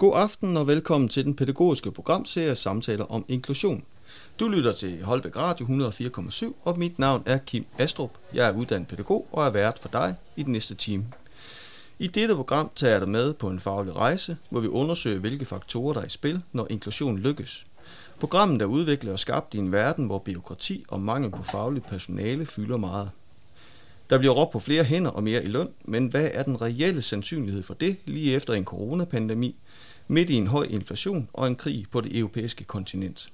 God aften og velkommen til den pædagogiske programserie Samtaler om inklusion. Du lytter til Holbæk Radio 104,7, og mit navn er Kim Astrup. Jeg er uddannet pædagog og er vært for dig i den næste time. I dette program tager jeg dig med på en faglig rejse, hvor vi undersøger, hvilke faktorer der er i spil, når inklusion lykkes. Programmet er udviklet og skabt i en verden, hvor byråkrati og mangel på fagligt personale fylder meget. Der bliver råbt på flere hænder og mere i løn, men hvad er den reelle sandsynlighed for det lige efter en coronapandemi, midt i en høj inflation og en krig på det europæiske kontinent?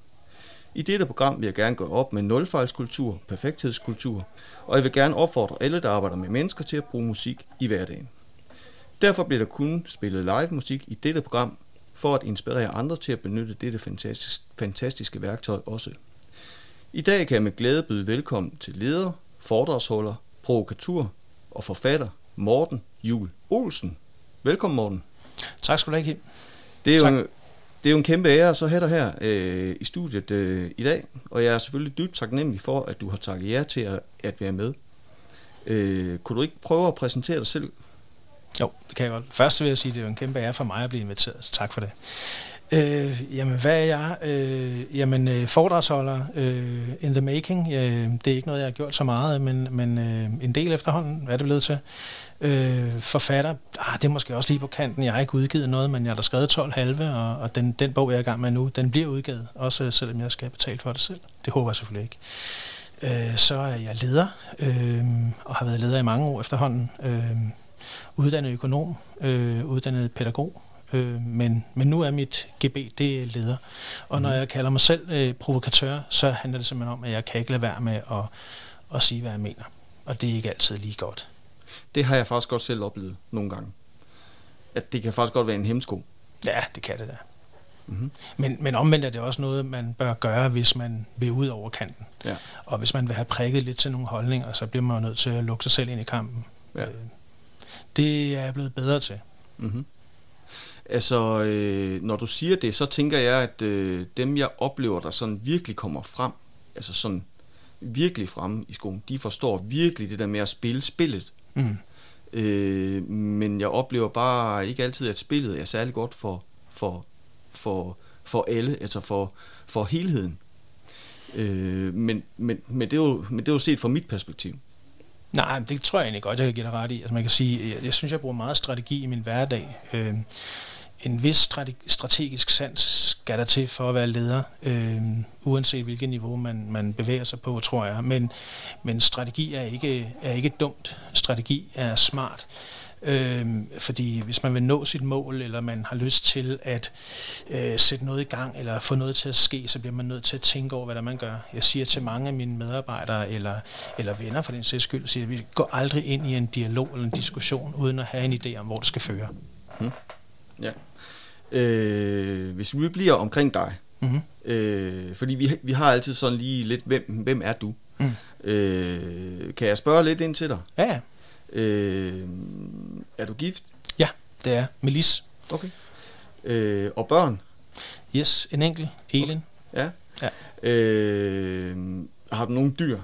I dette program vil jeg gerne gå op med nulfejlskultur, perfekthedskultur, og jeg vil gerne opfordre alle, der arbejder med mennesker til at bruge musik i hverdagen. Derfor bliver der kun spillet live musik i dette program, for at inspirere andre til at benytte dette fantastiske, fantastiske værktøj også. I dag kan jeg med glæde byde velkommen til leder, foredragsholder, provokatur og forfatter Morten Jul Olsen. Velkommen Morten. Tak skal du have, Kim. Det er, Tak. jo, det er jo en kæmpe ære at så have dig her øh, i studiet øh, i dag, og jeg er selvfølgelig dybt taknemmelig for, at du har takket ja til at, at være med. Øh, kunne du ikke prøve at præsentere dig selv? Jo, det kan jeg godt. Først vil jeg sige, at det er en kæmpe ære for mig at blive inviteret, så tak for det. Øh, jamen, hvad er jeg? Øh, jamen, øh, foredragsholder øh, in the making. Øh, det er ikke noget, jeg har gjort så meget, men, men øh, en del efterhånden. Hvad er det blevet til? Øh, forfatter. Ah, det er måske også lige på kanten. Jeg har ikke udgivet noget, men jeg har da skrevet 12 halve, og, og den, den bog, jeg er i gang med nu, den bliver udgivet, også øh, selvom jeg skal betale for det selv. Det håber jeg selvfølgelig ikke. Øh, så er jeg leder, øh, og har været leder i mange år efterhånden. Øh, uddannet økonom, øh, uddannet pædagog, øh, men, men nu er mit GB, det er leder. Og når jeg kalder mig selv øh, provokatør, så handler det simpelthen om, at jeg kan ikke lade være med at, at sige, hvad jeg mener. Og det er ikke altid lige godt. Det har jeg faktisk godt selv oplevet nogle gange. At det kan faktisk godt være en hemsko. Ja, det kan det da. Mm-hmm. Men, men omvendt er det også noget, man bør gøre, hvis man vil ud over kanten. Ja. Og hvis man vil have prikket lidt til nogle holdninger, så bliver man jo nødt til at lukke sig selv ind i kampen. Ja. Øh, det er jeg blevet bedre til. Mm-hmm. Altså, øh, når du siger det, så tænker jeg, at øh, dem, jeg oplever, der sådan virkelig kommer frem, altså sådan virkelig fremme i skolen, de forstår virkelig det der med at spille spillet. Mm. Øh, men jeg oplever bare ikke altid, at spillet er særlig godt for, for, for, for alle, altså for, for helheden. Øh, men, men, men, det er jo, men det er jo set fra mit perspektiv. Nej, men det tror jeg egentlig godt, jeg kan give dig ret i. Altså man kan sige, jeg, jeg synes, jeg bruger meget strategi i min hverdag. Øh, en vis strategisk sans skal der til for at være leder, øh, uanset hvilket niveau man, man bevæger sig på, tror jeg. Men, men strategi er ikke, er ikke dumt. Strategi er smart. Øh, fordi hvis man vil nå sit mål, eller man har lyst til at øh, sætte noget i gang, eller få noget til at ske, så bliver man nødt til at tænke over, hvad der man gør. Jeg siger til mange af mine medarbejdere, eller, eller venner for den sags skyld, siger, at vi går aldrig ind i en dialog eller en diskussion, uden at have en idé om, hvor det skal føre. Hmm. Ja. Øh, hvis vi bliver omkring dig, Mm-hmm. øh, fordi vi, vi har altid sådan lige lidt, hvem, hvem er du? Mm. Øh, kan jeg spørge lidt ind til dig? Ja, ja. Øh, er du gift? Ja, det er Melis. Okay. Øh, og børn? Yes, en enkelt. Elin. Ja. Ja. Øh, har du nogle dyr?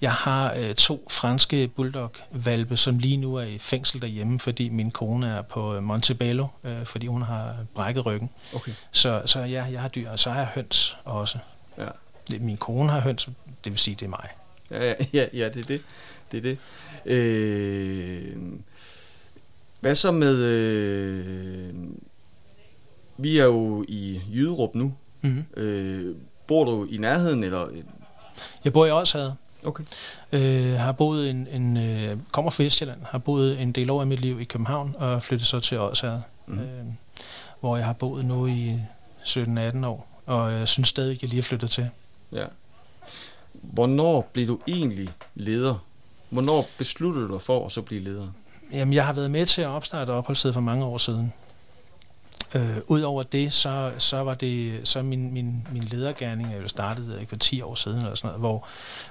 Jeg har øh, to franske bulldog-valpe, som lige nu er i fængsel derhjemme, fordi min kone er på øh, Montebello, øh, fordi hun har brækket ryggen. Okay. Så, så ja, jeg har dyr, og så har jeg høns også. Ja. Min kone har høns, det vil sige, det er mig. Ja, ja, ja, ja det er det. Det er det. Øh, hvad så med... Øh, vi er jo i Jyderup nu. Mm-hmm. Øh, bor du i nærheden, eller... Jeg bor i Odshavet. Okay. Øh, har boet en, en øh, kommer fra Vestjylland, har boet en del år af mit liv i København og flyttet så til Odshavet, Mhm. mm. øh, hvor jeg har boet nu i 17-18 år, og jeg synes stadig, at jeg lige er flyttet til. Ja. Hvornår blev du egentlig leder? Hvornår besluttede du dig for at så blive leder? Jamen, jeg har været med til at opstarte opholdsstedet for mange år siden. Øh, Udover det, så, så var det så min, min, min ledergærning, jeg startede ikke for 10 år siden, eller sådan noget, hvor,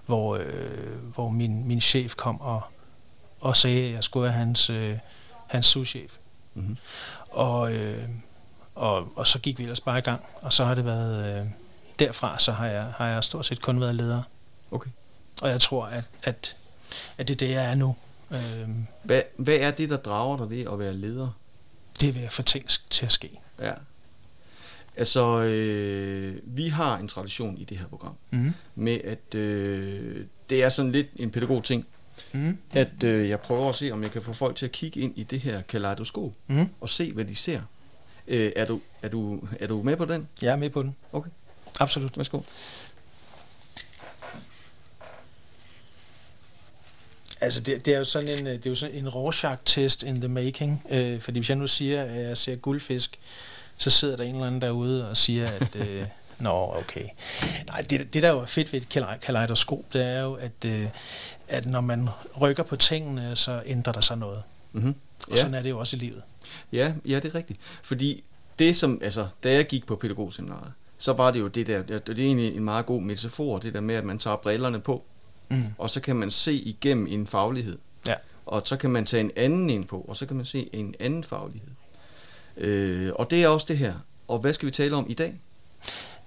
hvor, øh, hvor min, min chef kom og, og sagde, at jeg skulle være hans, øh, hans souschef. Mm-hmm. Og, øh, og, og så gik vi ellers bare i gang, og så har det været, øh, derfra så har jeg, har jeg stort set kun været leder. Okay. Og jeg tror, at, at, at det er det, jeg er nu. Øh, Hvad, hvad er det, der drager dig ved at være leder? Det vil jeg få ting til at ske. Ja. Altså, øh, vi har en tradition i det her program Mm. med, at øh, det er sådan lidt en pædagog ting, Mm. at øh, jeg prøver at se, om jeg kan få folk til at kigge ind i det her kaleidoskop Mm. og se, hvad de ser. Øh, er, du, er, du, er du med på den? Jeg er med på den. Okay, Absolut. værsgo. Altså, det, det er jo sådan en, øh, det er jo sådan en Rorschach-test in the making. Øh, fordi hvis jeg nu siger, at jeg ser guldfisk, så sidder der en eller anden derude og siger, at... Øh, Nå, okay. Nej, det, det der jo er fedt ved et kaleidoskop, det er jo, at, øh, at når man rykker på tingene, så ændrer der sig noget. Mm-hmm. Og ja. sådan er det jo også i livet. Ja, ja, det er rigtigt. Fordi det som, altså, da jeg gik på pædagogseminaret, så var det jo det der, det er egentlig en meget god metafor, det der med, at man tager brillerne på, Mm. og så kan man se igennem en faglighed. Ja. Og så kan man tage en anden ind på, og så kan man se en anden faglighed. Øh, og det er også det her. Og hvad skal vi tale om i dag?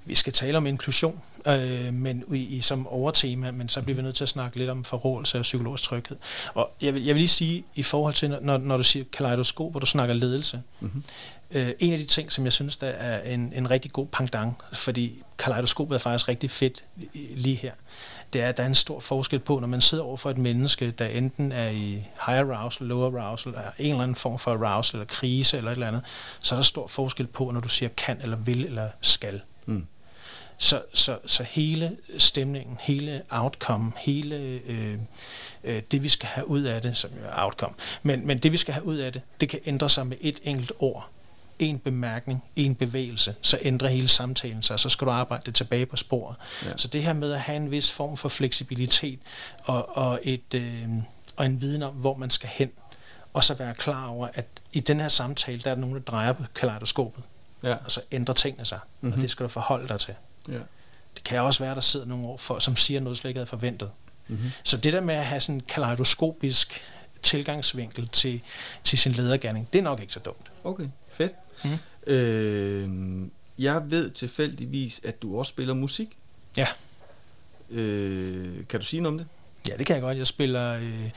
Vi skal tale om inklusion, øh, men i, i, som overtema, men så bliver vi nødt til at snakke lidt om forrådelse og psykologisk tryghed. Og jeg vil, jeg vil lige sige, i forhold til, når, når du siger kaleidoskop, hvor du snakker ledelse, Mm-hmm. Øh, en af de ting, som jeg synes, der er en, en rigtig god pendant, fordi kaleidoskopet er faktisk rigtig fedt lige her, det er, at der er en stor forskel på, når man sidder over for et menneske, der enten er i higher arousal, lower arousal, er en eller anden form for arousal eller krise eller et eller andet, så er der stor forskel på, når du siger kan eller vil eller skal. Mm. Så, så, så hele stemningen, hele outcome, hele øh, øh, det, vi skal have ud af det, som jo er outcome, men, men det, vi skal have ud af det, det kan ændre sig med et enkelt ord. En bemærkning, en bevægelse, så ændrer hele samtalen sig, og så skal du arbejde det tilbage på sporet. Ja. Så det her med at have en vis form for fleksibilitet og, og, et, øh, og en viden om, hvor man skal hen, og så være klar over, at i den her samtale, der er der nogen, der drejer på kaleidoskopet, Ja. og så ændrer tingene sig, mm-hmm. Mhm. og det skal du forholde dig til. ja. Det kan også være, der sidder nogle år for, som siger noget, du slet ikke havde forventet. Mm-hmm. Så det der med at have sådan en kaleidoskopisk tilgangsvinkel til, til sin ledergærning, det er nok ikke så dumt. Okay, fedt. Mm. Øh, jeg ved tilfældigvis, at du også spiller musik. Ja. Øh, kan du sige noget om det? Ja, det kan jeg godt. Jeg spiller øh,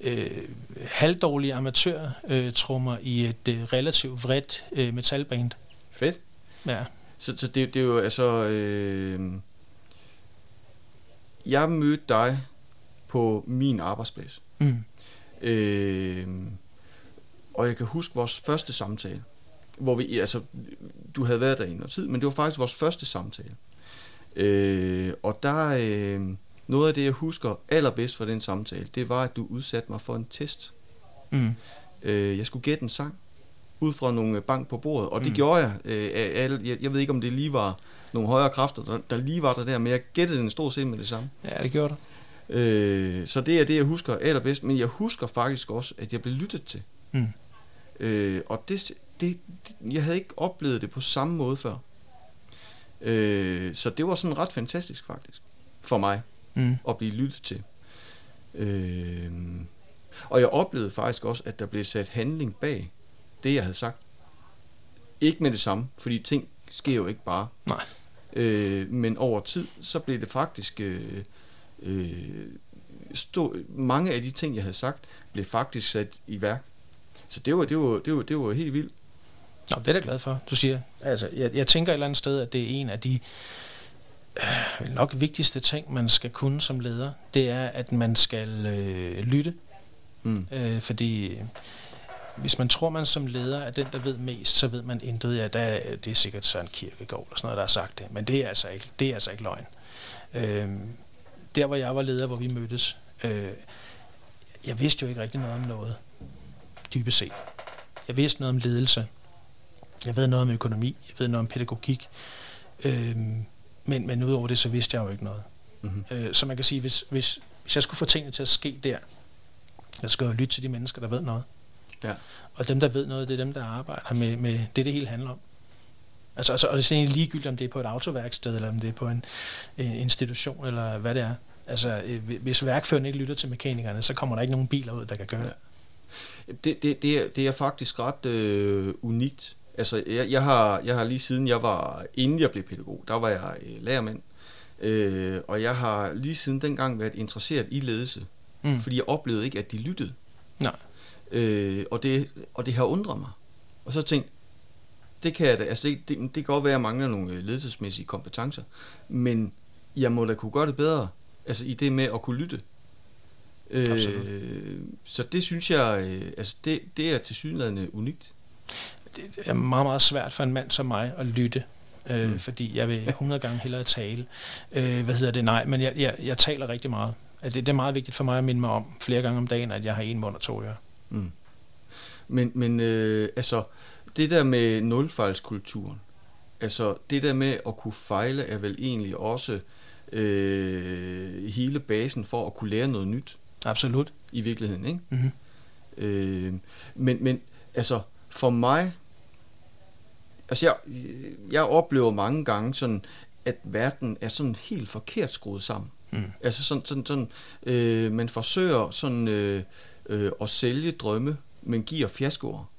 øh, halvdårlige amatørtrummer øh, i et øh, relativt vredt øh, metalband. Fedt. Ja. Så, så det, det er jo altså... Øh, jeg mødte dig på min arbejdsplads. Mm. Øh, og jeg kan huske vores første samtale, hvor vi, altså, du havde været der i noget tid, men det var faktisk vores første samtale. Øh, og der, øh, noget af det, jeg husker allerbedst fra den samtale, det var, at du udsatte mig for en test. Mm. Øh, jeg skulle gætte en sang, ud fra nogle bank på bordet, og det Mm. gjorde jeg. Øh, alle- jeg. Jeg ved ikke, om det lige var nogle højere kræfter, der, der lige var der der, men jeg gættede den stort set med det samme. Ja, det gjorde du. Øh, så det er det, jeg husker allerbedst, men jeg husker faktisk også, at jeg blev lyttet til. Mm. Øh, og det, det, det, jeg havde ikke oplevet det på samme måde før. Øh, så det var sådan ret fantastisk faktisk, for mig, Mm. at blive lyttet til. Øh, og jeg oplevede faktisk også, at der blev sat handling bag det, jeg havde sagt. Ikke med det samme, fordi ting sker jo ikke bare. Nej. Øh, men over tid, så blev det faktisk... Øh, øh, stå, mange af de ting, jeg havde sagt, blev faktisk sat i værk. Så det var, det var, det var, det var helt vildt. Nå, det er jeg glad for, du siger. Altså, jeg, jeg tænker et eller andet sted, at det er en af de øh, nok vigtigste ting, man skal kunne som leder. Det er, at man skal øh, lytte. Mm. Øh, fordi øh, hvis man tror, man som leder er den, der ved mest, så ved man intet. Ja, der, er- det er sikkert Søren Kierkegaard eller sådan noget, der har sagt det. Men det er altså ikke, det er altså ikke løgn. Øh, der, hvor jeg var leder, hvor vi mødtes, øh, jeg vidste jo ikke rigtig noget om noget, dybest set. Jeg vidste noget om ledelse. Jeg ved noget om økonomi. Jeg ved noget om pædagogik. Øh, men, men udover det, så vidste jeg jo ikke noget. Mm-hmm. Øh, så man kan sige, hvis, hvis, hvis jeg skulle få tingene til at ske der, jeg skal jo lytte til de mennesker, der ved noget. Ja. Og dem, der ved noget, det er dem, der arbejder med, med det, det hele handler om. Altså, altså, og det er egentlig ligegyldigt, om det er på et autoværksted, eller om det er på en, en institution, eller hvad det er. Altså, øh, hvis værkføren ikke lytter til mekanikerne, så kommer der ikke nogen biler ud, der kan gøre Ja. det. Det, det, det, er, det er faktisk ret øh, unikt. Altså, jeg, jeg, har, jeg har lige siden jeg var, inden jeg blev pædagog, der var jeg øh, lærermand. Øh, og jeg har lige siden dengang været interesseret i ledelse. Mm. Fordi jeg oplevede ikke, at de lyttede. Nej. Øh, og, det, og det har undret mig. Og så tænkte det kan jeg da, altså det, det, det kan godt være, at jeg mangler nogle øh, ledelsesmæssige kompetencer, men jeg må da kunne gøre det bedre, altså i det med at kunne lytte. Øh, så det synes jeg, øh, altså det, det er til synligheden unikt. Det er meget, meget svært for en mand som mig at lytte, øh, mm. fordi jeg vil 100 gange hellere tale. Øh, hvad hedder det? Nej, men jeg, jeg, jeg taler rigtig meget. Det, det er meget vigtigt for mig at minde mig om flere gange om dagen, at jeg har en mund og to ører. Mm. Men, men øh, altså, det der med nulfejlskulturen, altså det der med at kunne fejle, er vel egentlig også øh, hele basen for at kunne lære noget nyt. Absolut. I virkeligheden, ikke? Mm-hmm. Øh, men, men altså, for mig, altså jeg, jeg oplever mange gange sådan, at verden er sådan helt forkert skruet sammen. Mm. Altså sådan, sådan, sådan øh, man forsøger sådan øh, øh, at sælge drømme, men giver fiaskoer.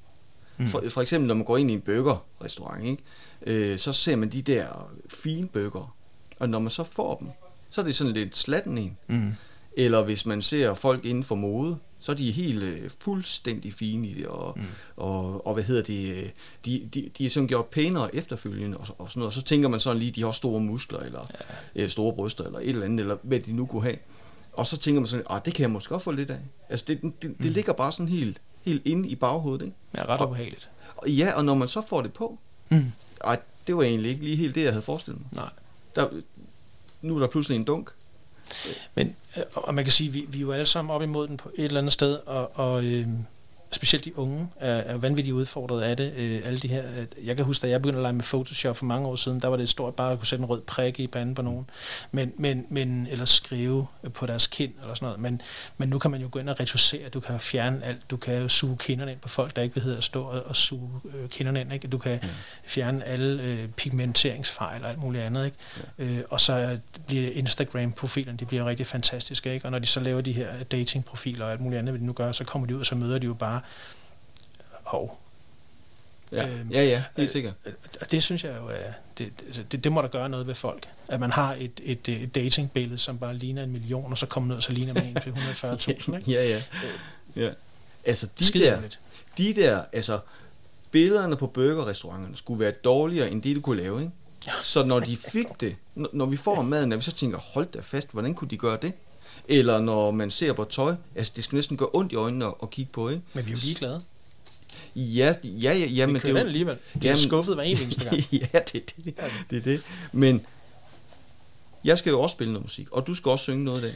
Mm. For, for eksempel, når man går ind i en burgerrestaurant, ikke? Øh, så ser man de der fine burger, og når man så får dem, så er det sådan lidt slatten en. Mm. Eller hvis man ser folk inden for mode, så er de helt øh, fuldstændig fine i det, og, mm. og, og hvad hedder det, øh, de, de, de er sådan gjort pænere efterfølgende, og, og sådan noget, og så tænker man sådan lige, de har store muskler, eller ja. øh, store bryster, eller et eller andet, eller hvad de nu kunne have. Og så tænker man sådan, ah, det kan jeg måske også få lidt af. Altså, det, det, det mm. ligger bare sådan helt, helt inde i baghovedet, ikke? Ja, ret ubehageligt. Og, ja, og når man så får det på, mm. ej, det var egentlig ikke lige helt det, jeg havde forestillet mig. Nej. Der, nu er der pludselig en dunk, men, øh, og man kan sige, vi, vi er jo alle sammen op imod den på et eller andet sted, og, og øh, specielt de unge er, er vanvittigt udfordret af det. Øh, alle de her, jeg kan huske, da jeg begyndte at lege med Photoshop for mange år siden, der var det stort bare at kunne sætte en rød prik i panden på nogen, men, men, men, eller skrive på deres kind eller sådan noget. Men, men nu kan man jo gå ind og reducere, du kan fjerne alt, du kan suge kinderne ind på folk, der ikke behøver at stå og, og suge øh, kinderne ind, ikke? du kan ja. fjerne alle øh, pigmenteringsfejl og alt muligt andet, ikke? Ja. Øh, og så bliver Instagram-profilerne, de bliver rigtig fantastiske, ikke? og når de så laver de her dating-profiler og alt muligt andet, hvad de nu gør, så kommer de ud, og så møder de jo bare hov. Ja, øhm, ja, ja, helt øh, sikkert. Og det synes jeg jo, er, det, det, det må der gøre noget ved folk. At man har et, et, et datingbillede, som bare ligner en million, og så kommer noget, så ligner man en til 140.000, ikke? ja, ja. Øh, ja. Altså, de der, de der, altså, billederne på burgerrestauranterne skulle være dårligere, end det, du kunne lave, ikke? Så når de fik det, når vi får maden, at vi så tænker, hold da fast, hvordan kunne de gøre det? Eller når man ser på tøj, altså det skal næsten gøre ondt i øjnene at, at kigge på, ikke? Men vi er jo ligeglade. Ja, ja, ja. ja men det er jo, alligevel. Det er skuffet hver eneste gang. ja, det det. det er det. Men jeg skal jo også spille noget musik, og du skal også synge noget i dag.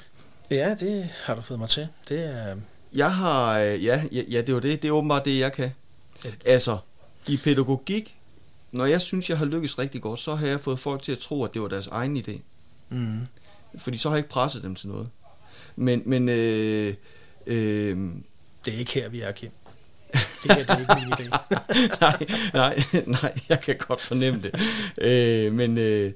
Ja, det har du fået mig til. Det er... Jeg har, ja, ja, ja, det var det. Det er åbenbart det, jeg kan. Altså, i pædagogik, når jeg synes, jeg har lykkes rigtig godt, så har jeg fået folk til at tro, at det var deres egen idé. Mm. Fordi så har jeg ikke presset dem til noget. Men, men øh, øh, det er ikke her, vi er, Kim. Det er, det er ikke min idé. nej, nej, nej, jeg kan godt fornemme det. Øh, men øh,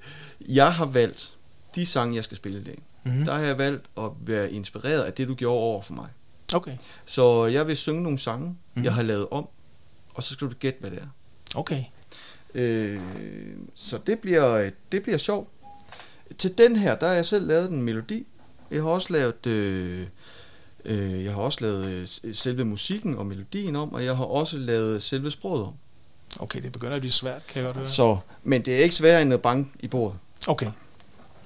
jeg har valgt de sange, jeg skal spille i dag. Mm-hmm. Der har jeg valgt at være inspireret af det, du gjorde over for mig. Okay. Så jeg vil synge nogle sange, mm-hmm. jeg har lavet om, og så skal du gætte, hvad det er. Okay. Øh, så det bliver, det bliver sjovt. Til den her, der har jeg selv lavet en melodi. Jeg har også lavet... Øh, Øh, jeg har også lavet øh, selve musikken og melodien om, og jeg har også lavet selve sproget om. Okay, det begynder at blive svært, kan jeg godt høre. Så, men det er ikke sværere end at banke i bordet. Okay.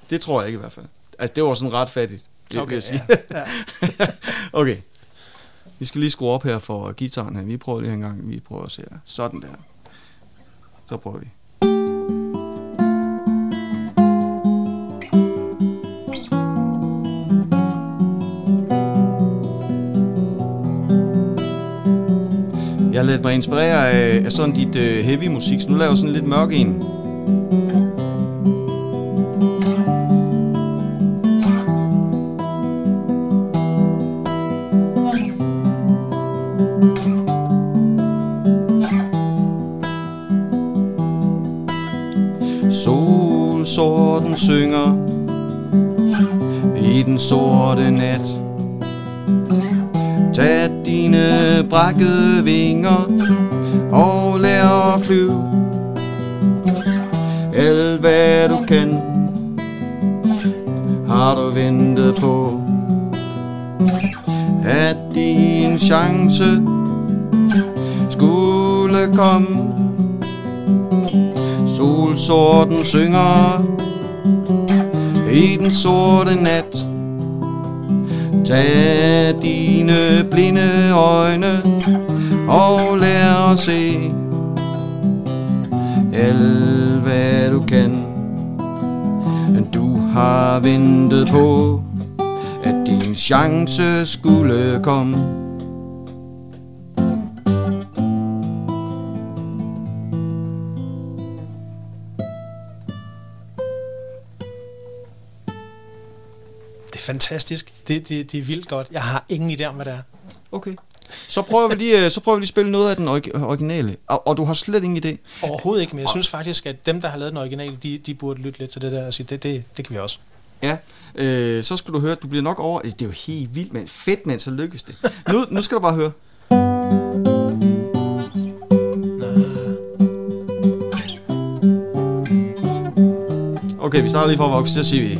Det tror jeg ikke i hvert fald. Altså, det var sådan ret fattigt, det okay, vil jeg sige. Ja. ja. okay. Vi skal lige skrue op her for gitaren her. Vi prøver lige en gang. Vi prøver at se her. Sådan der. Så prøver vi. Jeg lader mig inspirere af, af sådan dit uh, heavy musik, så nu laver jeg sådan lidt mørk en. Solsorten synger i den sorte nat. Dine brækkede vinger og lær at flyve. Alt hvad du kan, har du ventet på. At din chance skulle kom Solsorten synger i den sorte nat Tag dine blinde øjne og lær at se. Alt hvad du kan Du har ventet på at din chance skulle komme. Fantastisk. Det, det, det er vildt godt. Jeg har ingen idé om, hvad det er. Okay. Så prøver vi lige, øh, så prøver vi lige at spille noget af den orig- originale. Og, og du har slet ingen idé. Overhovedet ikke, men jeg synes faktisk, at dem, der har lavet den originale, de, de burde lytte lidt til det der og sige, det, det, det kan vi også. Ja, øh, så skal du høre, du bliver nok over... Det er jo helt vildt, mand. Fedt, mand, så lykkes det. Nu, nu skal du bare høre. Okay, vi starter lige fra vokse, så siger vi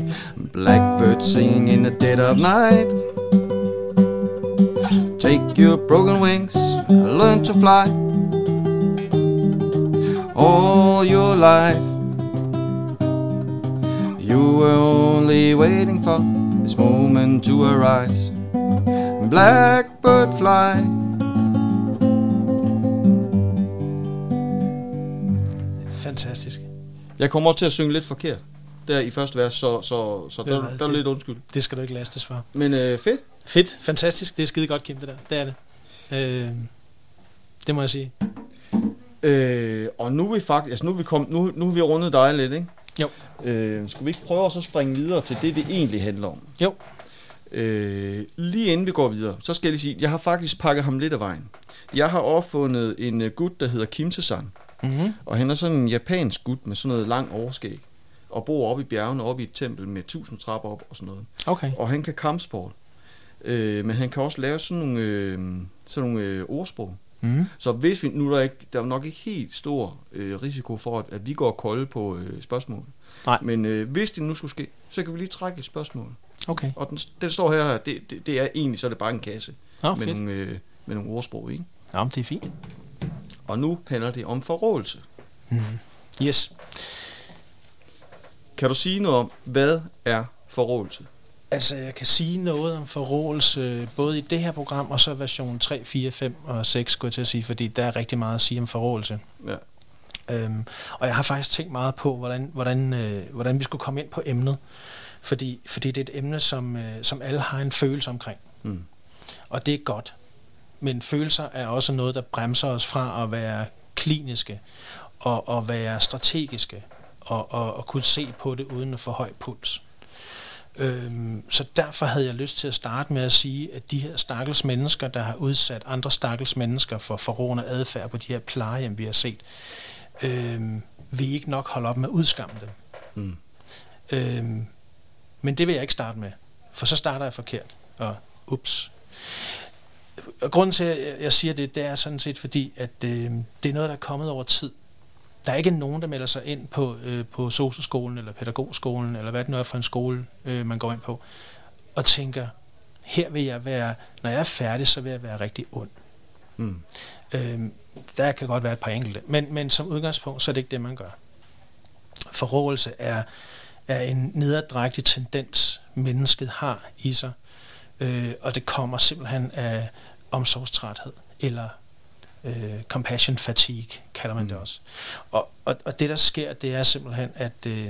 Blackbird singing in the dead of night. Take your broken wings and learn to fly. All your life You were only waiting for this moment to arise. Blackbird fly. Fantastisk. Jeg kommer til at synge lidt forkert der i første vers, så, så, så der, hvad, der er lidt undskyld. Det skal du ikke lastes for. Men øh, fedt. Fedt, fantastisk. Det er skide godt, Kim, det der. Det er det. Øh, det må jeg sige. Øh, og nu er vi faktisk, altså nu er vi, kom, nu, nu har vi rundet dig lidt, ikke? Jo. Øh, skulle vi ikke prøve at så springe videre til det, det egentlig handler om? Jo. Øh, lige inden vi går videre, så skal jeg lige sige, jeg har faktisk pakket ham lidt af vejen. Jeg har opfundet en uh, gut, der hedder Kim San, Mm-hmm. og han er sådan en japansk gut med sådan noget lang overskæg, og bor oppe i bjergene, oppe i et tempel med tusind trapper op og sådan noget. Okay. Og han kan kampsport, øh, men han kan også lave sådan nogle, øh, sådan nogle øh, ordsprog. Mm. Så hvis vi, nu er der, ikke, der er nok ikke helt stor øh, risiko for, at, at vi går kolde på øh, spørgsmål. Nej. Men øh, hvis det nu skulle ske, så kan vi lige trække et spørgsmål. Okay. Og den, den står her, det, det, det er egentlig, så er det bare en kasse Nå, med, fedt. nogle, øh, med nogle ordsprog, ikke? Nå, men det er fint. Og nu handler det om forrådelse. Mm. Yes. Kan du sige noget om, hvad er forrådelse? Altså, jeg kan sige noget om forrådelse, både i det her program, og så version 3, 4, 5 og 6, skulle jeg til at sige, fordi der er rigtig meget at sige om forrådelse. Ja. Øhm, og jeg har faktisk tænkt meget på, hvordan, hvordan, øh, hvordan vi skulle komme ind på emnet, fordi, fordi det er et emne, som, øh, som alle har en følelse omkring. Mm. Og det er godt. Men følelser er også noget, der bremser os fra at være kliniske og, og være strategiske og, og, og kunne se på det uden at få høj puls. Øhm, så derfor havde jeg lyst til at starte med at sige, at de her stakkels mennesker, der har udsat andre stakkels mennesker for forrådende adfærd på de her plejehjem, vi har set, øhm, vil ikke nok holde op med at udskamme dem. Mm. Øhm, men det vil jeg ikke starte med, for så starter jeg forkert. Og ups. Og grunden til, at jeg- siger det, det er sådan set fordi, at øh, det er noget, der er kommet over tid. Der er ikke nogen, der melder sig ind på, øh, på socioskolen eller pædagogskolen, eller hvad det nu er for en skole, øh, man går ind på, og tænker, her vil jeg være, når jeg er færdig, så vil jeg være rigtig ond. Mm. Øh, der kan godt være et par enkelte, men, men som udgangspunkt, så er det ikke det, man gør. Forrådelse er, er en nederdrægtig tendens, mennesket har i sig, øh, og det kommer simpelthen af omsorgstræthed, eller øh, compassion fatigue, kalder man det Mm. også. Og, og, og det, der sker, det er simpelthen, at øh,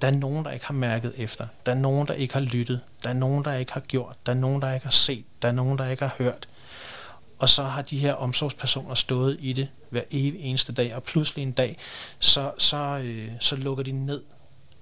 der er nogen, der ikke har mærket efter. Der er nogen, der ikke har lyttet. Der er nogen, der ikke har gjort. Der er nogen, der ikke har set. Der er nogen, der ikke har hørt. Og så har de her omsorgspersoner stået i det hver evig eneste dag, og pludselig en dag, så, så, øh, så lukker de ned.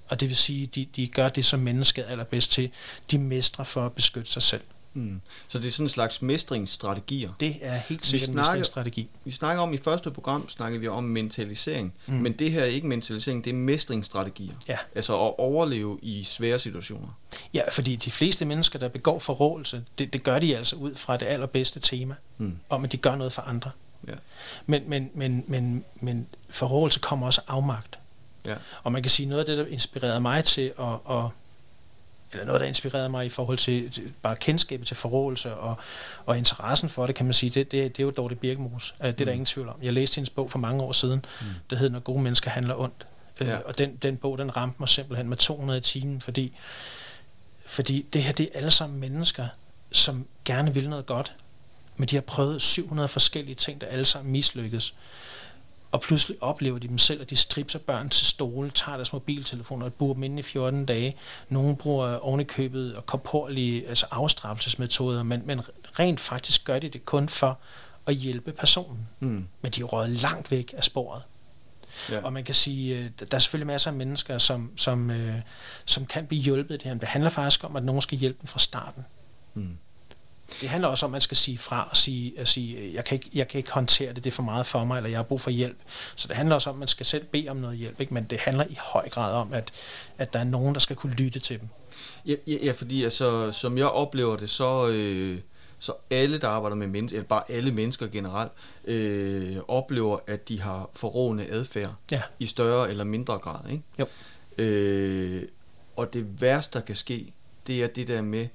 Og det vil sige, de, de gør det, som mennesket er allerbedst til. De mestrer for at beskytte sig selv. Mm. Så det er sådan en slags mestringsstrategier. Det er helt sikkert en mestringsstrategi. Vi snakker om i første program, snakker vi om mentalisering. Mm. Men det her er ikke mentalisering, det er mestringsstrategier. Ja. Altså at overleve i svære situationer. Ja, fordi de fleste mennesker, der begår forrådelse, det, det gør de altså ud fra det allerbedste tema, Mm. om at de gør noget for andre. Ja. Men, men, men, men, men forrådelse kommer også af afmagt. Ja. Og man kan sige, noget af det, der inspirerede mig til at, at, eller noget, der inspirerede mig i forhold til, til bare kendskabet til forrådelse og, og interessen for det, kan man sige, det, det, det er jo Dorte Birkemos. Det er der Mm. ingen tvivl om. Jeg læste hendes bog for mange år siden, Mm. der hedder Når gode mennesker handler ondt. Ja. Ja. Og den, den bog, den ramte mig simpelthen med 200 i timen, fordi, fordi det her, det er alle sammen mennesker, som gerne vil noget godt, men de har prøvet 700 forskellige ting, der alle sammen mislykkes. Og pludselig oplever de dem selv, at de stripser børn til stole, tager deres mobiltelefoner og bruger dem inde i 14 dage. Nogle bruger ovenikøbet og korporlige altså afstraffelsesmetoder, men, men rent faktisk gør de det kun for at hjælpe personen. Mm. Men de er røget langt væk af sporet. Ja. Og man kan sige, øh, der er selvfølgelig masser af mennesker, som, som, øh, som kan blive hjulpet i det her. Men det handler faktisk om, at nogen skal hjælpe dem fra starten. Mm. Det handler også om, at man skal sige fra og sige, at sige øh, jeg, kan ikke, jeg kan ikke håndtere det, det er for meget for mig, eller jeg har brug for hjælp. Så det handler også om, at man skal selv bede om noget hjælp. Ikke? Men det handler i høj grad om, at, at der er nogen, der skal kunne lytte til dem. Ja, ja, ja, fordi altså, som jeg oplever det, så, øh, så alle, der arbejder med mennesker, eller bare alle mennesker generelt, øh, oplever, at de har forrådende adfærd Ja. i større eller mindre grad. Ikke? Jo. Øh, og det værste, der kan ske, det er det der med,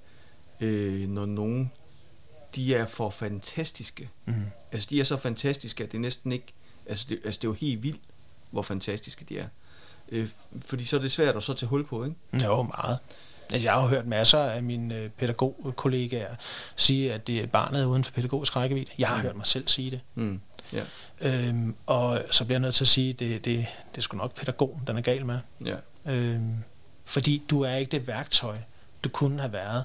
øh, når nogen, de er for fantastiske. Mm. Altså, de er så fantastiske, at det næsten ikke... Altså, det, altså, det er jo helt vildt, hvor fantastiske de er. Øh, fordi så er det svært at så tage hul på, ikke? Jo, meget. Altså, Jeg har jo hørt masser af mine øh, pædagogkollegaer sige, at det er barnet uden for pædagogisk rækkevidde. Jeg har Mm. hørt mig selv sige det. Mm. Ja, Øhm, og så bliver jeg nødt til at sige, at det, det, det er sgu nok pædagogen, den er gal med. ja. Øhm, fordi du er ikke det værktøj, du kunne have været.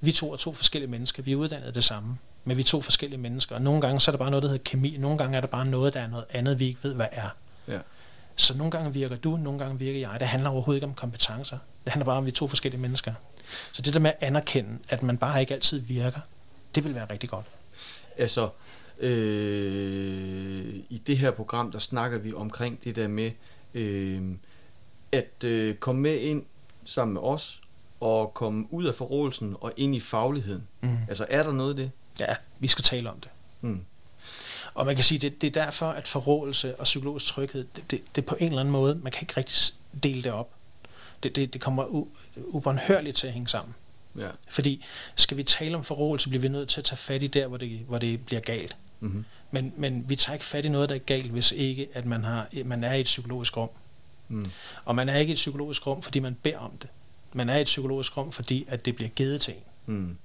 Vi to er to forskellige mennesker. Vi er uddannet det samme, men vi er to forskellige mennesker. Og nogle gange så er der bare noget, der hedder kemi. Nogle gange er der bare noget, der er noget andet, vi ikke ved, hvad er. Ja. Så nogle gange virker du, nogle gange virker jeg. Det handler overhovedet ikke om kompetencer. Det handler bare om, at vi er to forskellige mennesker. Så det der med at anerkende, at man bare ikke altid virker, det vil være rigtig godt. Altså, øh, i det her program, der snakker vi omkring det der med, øh, at øh, komme med ind sammen med os, og komme ud af forrådelsen og ind i fagligheden. Mm. Altså, er der noget af det? Ja, vi skal tale om det. Mm. Og man kan sige, det, det er derfor, at forrådelse og psykologisk tryghed, det, det, det på en eller anden måde, man kan ikke rigtig dele det op. Det, det, det kommer u, ubåndhørligt til at hænge sammen. Ja. Fordi skal vi tale om forrådelse, bliver vi nødt til at tage fat i der, hvor det, hvor det bliver galt. Mm-hmm. Men, men vi tager ikke fat i noget, der er galt, hvis ikke at man, har, man er i et psykologisk rum. Mm. Og man er ikke i et psykologisk rum, fordi man beder om det. Man er i et psykologisk rum, fordi at det bliver givet til en. Mm.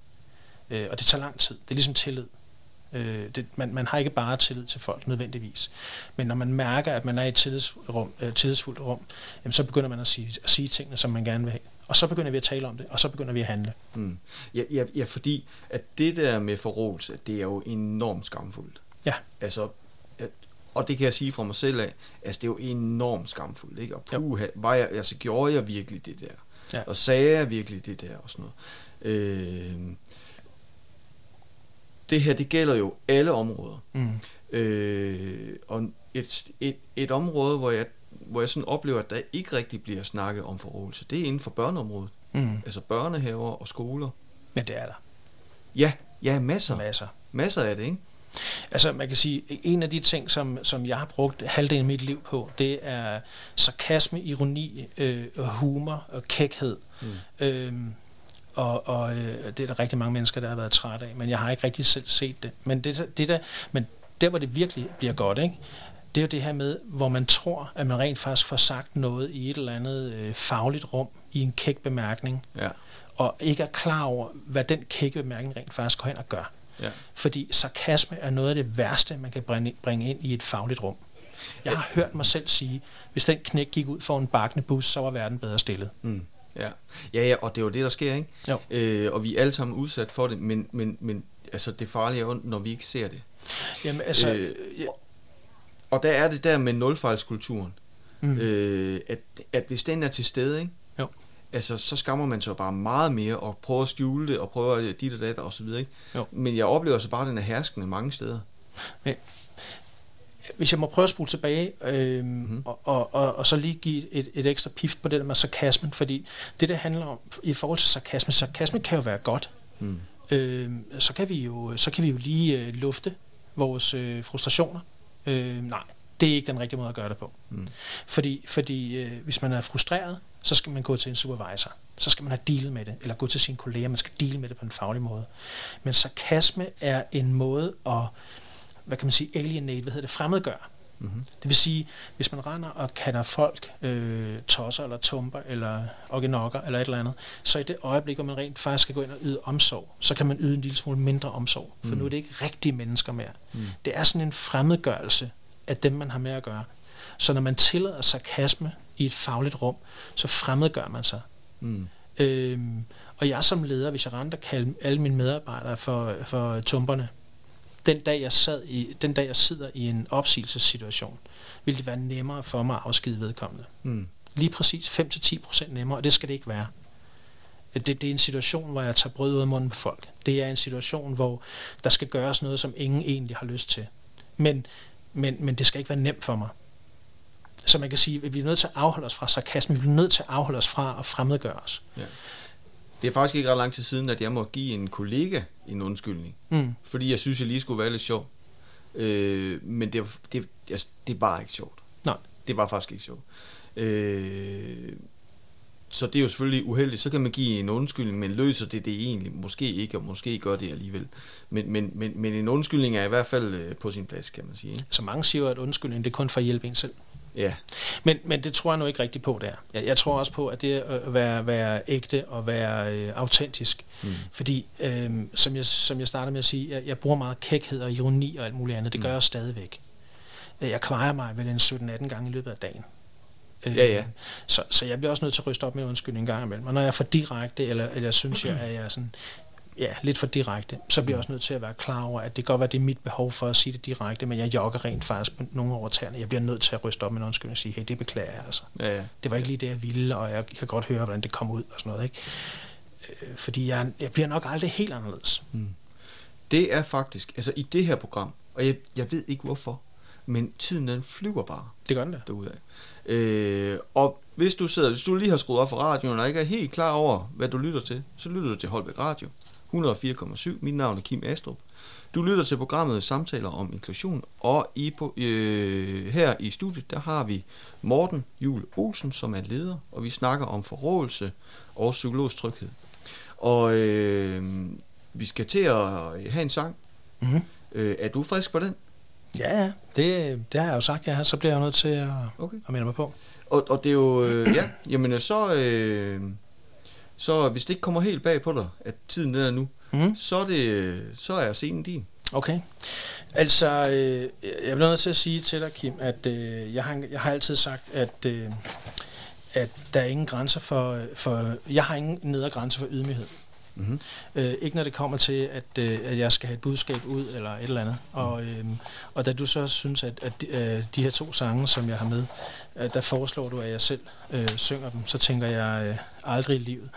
Øh, og det tager lang tid. Det er ligesom tillid. Øh, det, man, man har ikke bare tillid til folk nødvendigvis. Men når man mærker, at man er i et tillidsrum, øh, tillidsfuldt rum, jamen, så begynder man at sige, at sige tingene, som man gerne vil have. Og så begynder vi at tale om det, og så begynder vi at handle. Mm. Ja, ja, ja, fordi at det der med forrådelse, det er jo enormt skamfuldt. Ja. Altså, og det kan jeg sige fra mig selv af, altså det er jo enormt skamfuldt, ikke? Og puha, var jeg, altså gjorde jeg virkelig det der? Ja. Og sagde jeg virkelig det der og sådan noget? Øh, det her, det gælder jo alle områder. Mm. Øh, og et, et, et område, hvor jeg, hvor jeg sådan oplever, at der ikke rigtig bliver snakket om forrådelse, det er inden for børneområdet. Mm. Altså børnehaver og skoler. Men det er der. Ja, ja, masser. Masser. Masser af det, ikke? Altså man kan sige, en af de ting, som, som jeg har brugt halvdelen af mit liv på, det er sarkasme, ironi, øh, og humor og kækhed. Mm. Øhm, og og øh, det er der rigtig mange mennesker, der har været træt af, men jeg har ikke rigtig selv set det. Men, det, det der, men der, hvor det virkelig bliver godt, ikke? det er jo det her med, hvor man tror, at man rent faktisk får sagt noget i et eller andet øh, fagligt rum, i en kæk bemærkning, Ja, og ikke er klar over, hvad den kække bemærkning rent faktisk går hen og gør. Ja. Fordi sarkasme er noget af det værste, man kan bringe, ind i et fagligt rum. Jeg har hørt mig selv sige, hvis den knæk gik ud for en bakkende bus, så var verden bedre stillet. Mm. Ja. ja, ja, og det er jo det, der sker, ikke? Jo. Øh, og vi er alle sammen udsat for det, men, men, men altså, det farlige er jo, når vi ikke ser det. Jamen altså, Øh, ja, Og der er det der med nulfejlskulturen, mm. øh, at, at hvis den er til stede, ikke? Altså, så skammer man sig bare meget mere og prøver at skjule det og prøver at dit og dat og så videre, ikke? Jo. Men jeg oplever så bare, at den er herskende mange steder. hvis jeg må prøve at spole tilbage, øh, Mhm. mm-hmm. og, og, og, og så lige give et, et ekstra pift på det der med sarkasmen, fordi det, det handler om i forhold til sarkasme, sarkasme kan jo være godt. Mm. Øh, så, kan vi jo, så kan vi jo lige øh, lufte vores øh, frustrationer. Øh, nej, det er ikke den rigtige måde at gøre det på. Mm. Fordi, fordi øh, hvis man er frustreret, så skal man gå til en supervisor. så skal man have dealet med det, eller gå til sine kolleger, man skal deal med det på en faglig måde. Men sarkasme er en måde at, hvad kan man sige, alienate, hvad hedder det, fremmedgøre. Mm-hmm. Det vil sige, hvis man render og kalder folk øh, tosser eller tumper eller organokker eller et eller andet, så i det øjeblik, hvor man rent faktisk skal gå ind og yde omsorg, så kan man yde en lille smule mindre omsorg, for mm. nu er det ikke rigtige mennesker mere. Mm. Det er sådan en fremmedgørelse af dem, man har med at gøre. Så når man tillader sarkasme i et fagligt rum, så fremmedgør man sig. Mm. Øhm, og jeg som leder, hvis jeg render kalde alle mine medarbejdere for, for tumperne, den dag, jeg sad i, den dag, jeg sidder i en opsigelsessituation, vil det være nemmere for mig at afskide vedkommende. Mm. Lige præcis 5-10% nemmere, og det skal det ikke være. Det, det er en situation, hvor jeg tager brød ud af munden på folk. Det er en situation, hvor der skal gøres noget, som ingen egentlig har lyst til. Men, men, men det skal ikke være nemt for mig. Så man kan sige, at vi er nødt til at afholde os fra sarkasme, vi er nødt til at afholde os fra at fremmedgøre os. Ja. Det er faktisk ikke ret lang tid siden, at jeg må give en kollega en undskyldning. Mm. Fordi jeg synes, jeg lige skulle være lidt sjov. Øh, men det, det, det, det var ikke sjovt. Nej. Det var faktisk ikke sjovt. Øh, så det er jo selvfølgelig uheldigt. Så kan man give en undskyldning, men løser det det egentlig? Måske ikke, og måske gør det alligevel. Men, men, men, men en undskyldning er i hvert fald øh, på sin plads, kan man sige. Så mange siger at undskyldning det er kun for at hjælpe en selv. Ja. Men, men det tror jeg nu ikke rigtigt på, der. Jeg, jeg tror også på, at det at være, være ægte og være øh, autentisk. Mm. Fordi, øh, som, jeg, som jeg startede med at sige, jeg, jeg bruger meget kækhed og ironi og alt muligt andet. Det gør mm. jeg stadigvæk. Jeg kvejer mig vel en 17-18 gange i løbet af dagen. Øh, ja, ja. Så, så jeg bliver også nødt til at ryste op med en undskyldning en gang imellem. Og når jeg er for direkte, eller, eller synes jeg, at jeg er sådan, ja, lidt for direkte, så bliver jeg også nødt til at være klar over, at det godt være, at det er mit behov for at sige det direkte, men jeg jogger rent faktisk på nogle over tæerne. Jeg bliver nødt til at ryste op med en undskyldning og sige, hey, det beklager jeg altså. Ja, ja. Det var ikke lige det, jeg ville, og jeg kan godt høre, hvordan det kom ud og sådan noget. Ikke? Øh, fordi jeg, jeg bliver nok aldrig helt anderledes. Mm. Det er faktisk, altså i det her program, og jeg, jeg ved ikke hvorfor, men tiden den flyver bare. Det gør den der. Øh, og hvis du sidder, hvis du lige har skruet op for radioen og ikke er helt klar over, hvad du lytter til, så lytter du til Holbæk Radio. 104,7. Mit navn er Kim Astrup. Du lytter til programmet Samtaler om inklusion, og i, øh, her i studiet, der har vi Morten Jul Olsen, som er leder, og vi snakker om forrådelse og psykologisk tryghed. Og øh, vi skal til at have en sang. Mm-hmm. Øh, er du frisk på den? Ja, det, det har jeg jo sagt, ja, så bliver jeg nødt til at, okay. at melde mig på. Og, og det er jo, øh, ja, jamen så... Øh, så hvis det ikke kommer helt bag på dig, at tiden den er nu, mm. så, er det, så er scenen din. Okay. Altså, øh, jeg bliver nødt til at sige til dig, Kim, at øh, jeg, har, jeg har altid sagt, at, øh, at der er ingen grænser for, for... Jeg har ingen nedre grænse for ydmyghed. Mm-hmm. Øh, ikke når det kommer til, at, øh, at jeg skal have et budskab ud, eller et eller andet. Mm. Og, øh, og da du så synes, at, at de, øh, de her to sange, som jeg har med, øh, der foreslår du, at jeg selv øh, synger dem, så tænker jeg øh, aldrig i livet.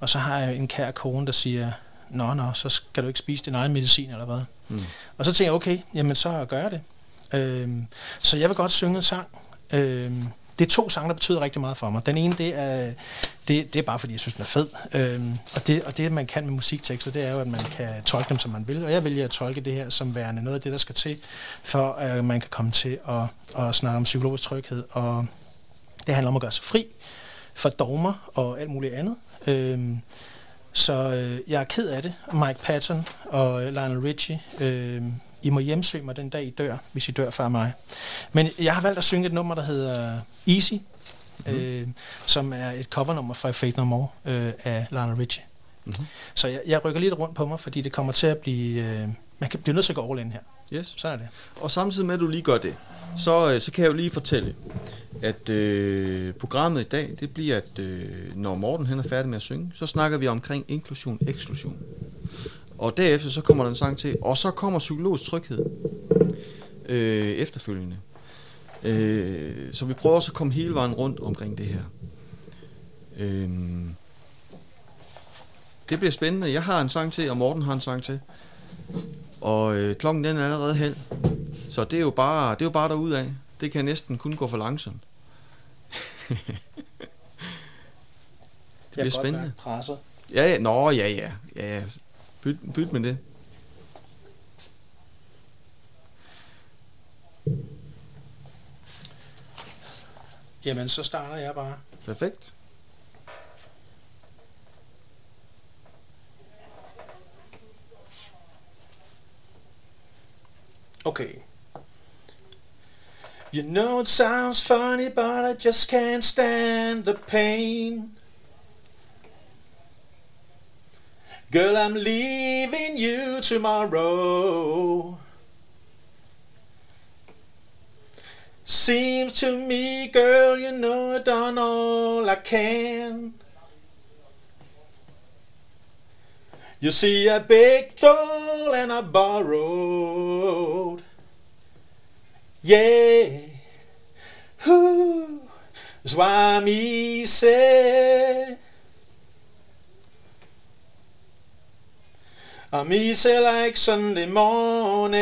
Og så har jeg en kær kone, der siger, nå, nå, så skal du ikke spise din egen medicin, eller hvad? Mm. Og så tænker jeg, okay, jamen så gør jeg det. Øh, så jeg vil godt synge en sang, øh, det er to sange, der betyder rigtig meget for mig. Den ene, det er, det, det er bare fordi, jeg synes, den er fed. Øhm, og, det, og det, man kan med musiktekster, det er jo, at man kan tolke dem, som man vil. Og jeg vælger at tolke det her som værende noget af det, der skal til, for at man kan komme til at, at snakke om psykologisk tryghed. Og det handler om at gøre sig fri for dogmer og alt muligt andet. Øhm, så øh, jeg er ked af det. Mike Patton og øh, Lionel Richie øh, i må hjemsøge mig den dag, I dør, hvis I dør før mig. Men jeg har valgt at synge et nummer, der hedder Easy, mm. øh, som er et covernummer fra Fate No More øh, af Lionel Richie. Mm-hmm. Så jeg, jeg rykker lidt rundt på mig, fordi det kommer til at blive... Øh, man kan blive nødt til at gå all in her. Yes. Sådan er det. Og samtidig med, at du lige gør det, så, øh, så kan jeg jo lige fortælle, at øh, programmet i dag, det bliver, at øh, når Morten hen er færdig med at synge, så snakker vi omkring inklusion, eksklusion. Og derefter så kommer der en sang til, og så kommer psykologisk tryghed øh, efterfølgende. Øh, så vi prøver også at komme hele vejen rundt omkring det her. Øh, det bliver spændende. Jeg har en sang til, og Morten har en sang til. Og øh, klokken den er allerede halv. Så det er jo bare, det er jo bare derudad. Det kan næsten kun gå for langsomt. det bliver spændende. Ja, ja, nå, ja, ja. ja Byt, byt med det. Jamen, så starter jeg bare. Perfekt. Okay. You know it sounds funny, but I just can't stand the pain. Girl, I'm leaving you tomorrow. Seems to me, girl, you know I've done all I can. You see, I begged all and I borrowed. Yeah. Ooh, that's why I'm easy. I'm easy like Sunday morning.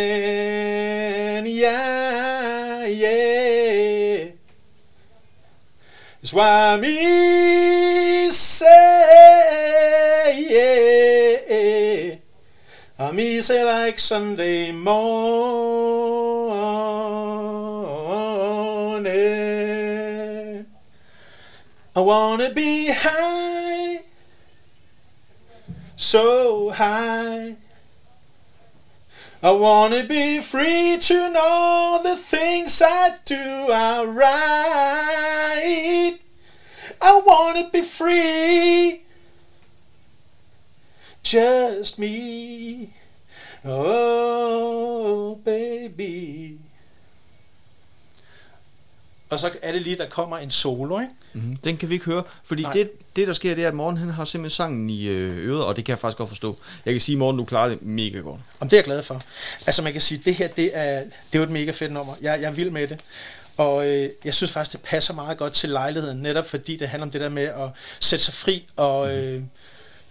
Yeah, yeah. That's why I'm easy. Yeah. I'm easy like Sunday morning. I wanna be high, so high. I wanna be free to know the things I do are right. I wanna be free, just me. Oh, baby. Og så er det lige, der kommer en solo, ikke? Mm-hmm. Den kan vi ikke høre, fordi Nej. det, det, der sker, det er, at Morten han har simpelthen sangen i øh, øret, og det kan jeg faktisk godt forstå. Jeg kan sige, Morten, du klarer det mega godt. Om det er jeg glad for. Altså man kan sige, det her, det er, det er jo et mega fedt nummer. Jeg, jeg er vild med det. Og øh, jeg synes faktisk, det passer meget godt til lejligheden, netop fordi det handler om det der med at sætte sig fri og øh,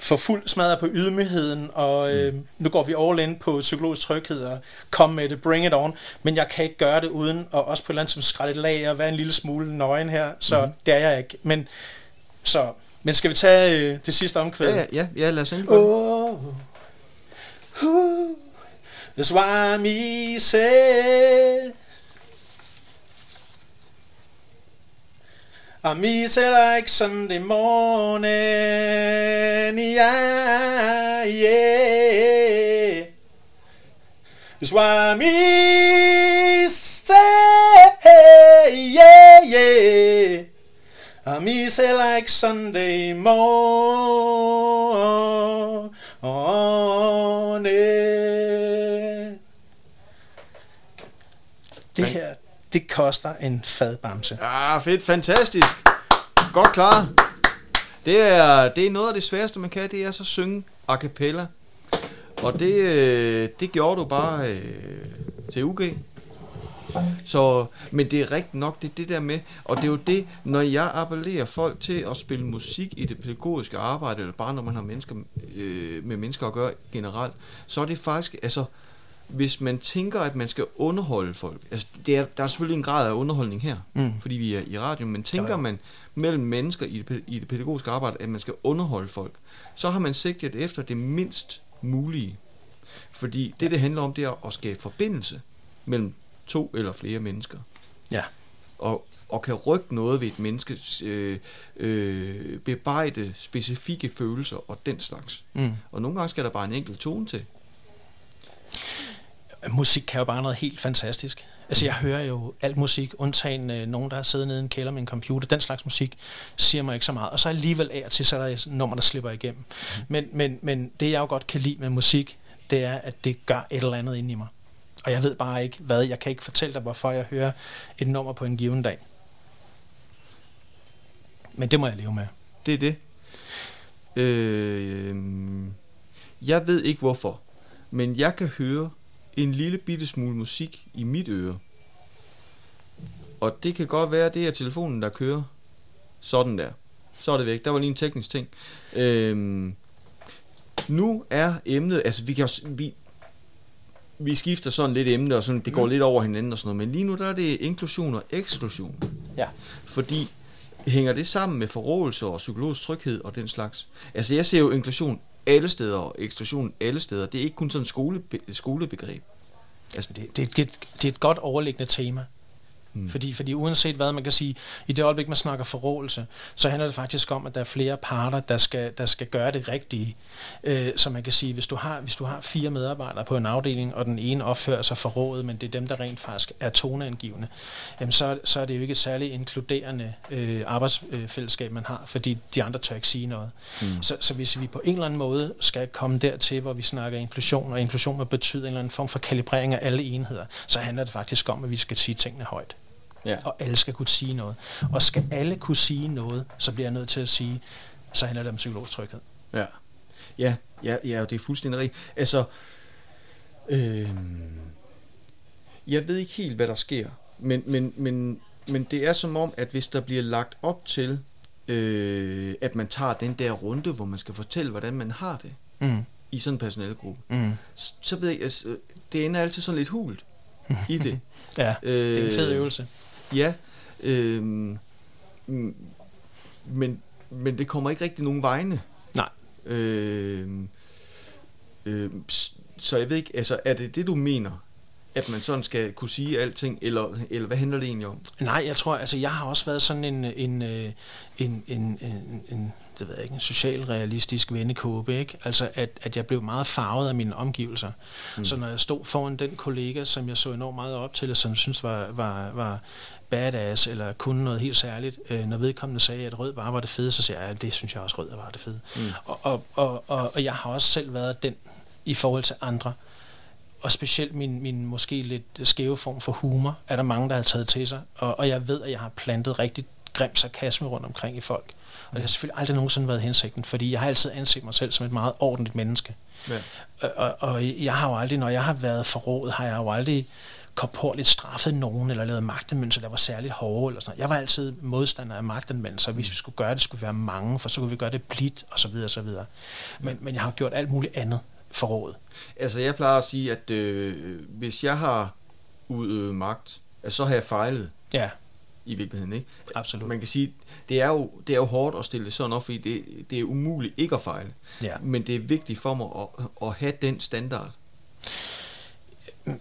få fuld smadret på ydmygheden. Og øh, nu går vi all in på psykologisk tryghed og komme med det, bring it on. Men jeg kan ikke gøre det uden at også på et eller andet som lag og være en lille smule nøgen her. Så mm-hmm. det er jeg ikke. Men, så, men skal vi tage øh, det sidste omkvæd? Ja, ja, ja, ja lad os endelig. Oh, oh, that's why I'm easy. I'm easy like Sunday morning. Yeah, yeah. That's why I'm easy. Yeah, yeah. I'm easy like Sunday morning. Det her, det koster en fadbamse. Ah, fedt, fantastisk. Godt klaret. Det er, det er noget af det sværeste, man kan, det er så synge a cappella. Og det, øh, det gjorde du bare øh, til UG. Så, men det er rigtigt nok, det er det der med, og det er jo det, når jeg appellerer folk til at spille musik i det pædagogiske arbejde, eller bare når man har mennesker, øh, med mennesker at gøre generelt, så er det faktisk, altså, hvis man tænker, at man skal underholde folk, altså det er, der er selvfølgelig en grad af underholdning her, Mm. fordi vi er i radio, men tænker Jo, jo. man mellem mennesker i det, i det pædagogiske arbejde, at man skal underholde folk, så har man sigtet efter det mindst mulige. Fordi det, det handler om, det er at skabe forbindelse mellem to eller flere mennesker. Ja. Og, og kan rykke noget ved et menneskes øh, øh, bearbejde specifikke følelser og den slags. Mm. Og nogle gange skal der bare en enkelt tone til. Musik kan jo bare noget helt fantastisk. Altså, jeg hører jo alt musik, undtagen øh, nogen, der har siddet nede i en kælder med en computer. Den slags musik siger mig ikke så meget. Og så alligevel af og til, så er der nummer, der slipper igennem. Men, men, men det, jeg jo godt kan lide med musik, det er, at det gør et eller andet ind i mig. Og jeg ved bare ikke, hvad. Jeg kan ikke fortælle dig, hvorfor jeg hører et nummer på en given dag. Men det må jeg leve med. Det er det. Øh, jeg ved ikke hvorfor, men jeg kan høre en lille bitte smule musik i mit øre. Og det kan godt være, at det er telefonen, der kører. Sådan der. Så er det væk. Der var lige en teknisk ting. Øhm, nu er emnet, altså vi kan også, vi, vi skifter sådan lidt emne, og sådan, det går Mm. lidt over hinanden og sådan noget, men lige nu der er det inklusion og eksklusion. Ja. Fordi hænger det sammen med forrådelse og psykologisk tryghed og den slags? Altså jeg ser jo inklusion alle steder og eksklusion alle steder. Det er ikke kun sådan et skole, skolebegreb. Altså, Det, det, det, det er et godt overliggende tema. Mm. Fordi, fordi uanset hvad man kan sige, i det øjeblik, man snakker forrådelse, så handler det faktisk om, at der er flere parter, der skal, der skal gøre det rigtige. Øh, så man kan sige, hvis du, har, hvis du har fire medarbejdere på en afdeling, og den ene opfører sig forrådet, men det er dem, der rent faktisk er toneangivende, jamen så, så er det jo ikke et særligt inkluderende øh, arbejdsfællesskab, man har, fordi de andre tør ikke sige noget. Mm. Så, så hvis vi på en eller anden måde skal komme dertil, hvor vi snakker inklusion, og inklusion må betyde en eller anden form for kalibrering af alle enheder, så handler det faktisk om, at vi skal sige tingene højt. Ja. Og alle skal kunne sige noget. Og skal alle kunne sige noget, så bliver jeg nødt til at sige, så handler det om psykologisk tryghed. Ja, ja, ja, ja det er fuldstændig rigtigt. Altså, øh, jeg ved ikke helt, hvad der sker, men, men, men, men det er som om, at hvis der bliver lagt op til, øh, at man tager den der runde, hvor man skal fortælle, hvordan man har det, mm. i sådan en personalegruppe, mm. så, så ved jeg, altså, det ender altid sådan lidt hult i det. ja, øh, det er en fed øvelse. Ja, øh, men, men det kommer ikke rigtig nogen vegne. Nej. Øh, øh, så jeg ved ikke, altså er det det, du mener? At man sådan skal kunne sige alting, eller, eller hvad handler det egentlig om? Nej, jeg tror, altså jeg har også været sådan en, en, øh, en, en, en, en det ved jeg ikke, en socialrealistisk vennekåbe, ikke? Altså, at, at jeg blev meget farvet af mine omgivelser. Mm. Så når jeg stod foran den kollega, som jeg så enormt meget op til, og som synes var, var, var badass, eller kunne noget helt særligt, øh, når vedkommende sagde, at rød bare var det fede, så siger jeg, ja, det synes jeg også, rød var det fede. Mm. Og, og, og, og, og jeg har også selv været den i forhold til andre. Og specielt min, min måske lidt skæve form for humor, er der mange, der har taget til sig. Og, og jeg ved, at jeg har plantet rigtig grim sarkasme rundt omkring i folk. Og det har selvfølgelig aldrig nogensinde været hensigten, fordi jeg har altid anset mig selv som et meget ordentligt menneske. Ja. Og, og jeg har jo aldrig, når jeg har været forrådet, har jeg jo aldrig korporligt straffet nogen, eller lavet magtanvendelser, der var særligt hårde, eller sådan noget. Jeg var altid modstander af magtanvendelser, hvis vi skulle gøre det, skulle være mange, for så kunne vi gøre det blidt, og så videre, og så videre. Men, men jeg har gjort alt muligt andet forrådet. Altså, jeg plejer at sige, at øh, hvis jeg har udøvet magt, så har jeg fejlet. Ja i virkeligheden. Ikke? Absolut. Man kan sige, det er jo, det er jo hårdt at stille det sådan op, fordi det, det er umuligt ikke at fejle. Ja. Men det er vigtigt for mig at, at have den standard.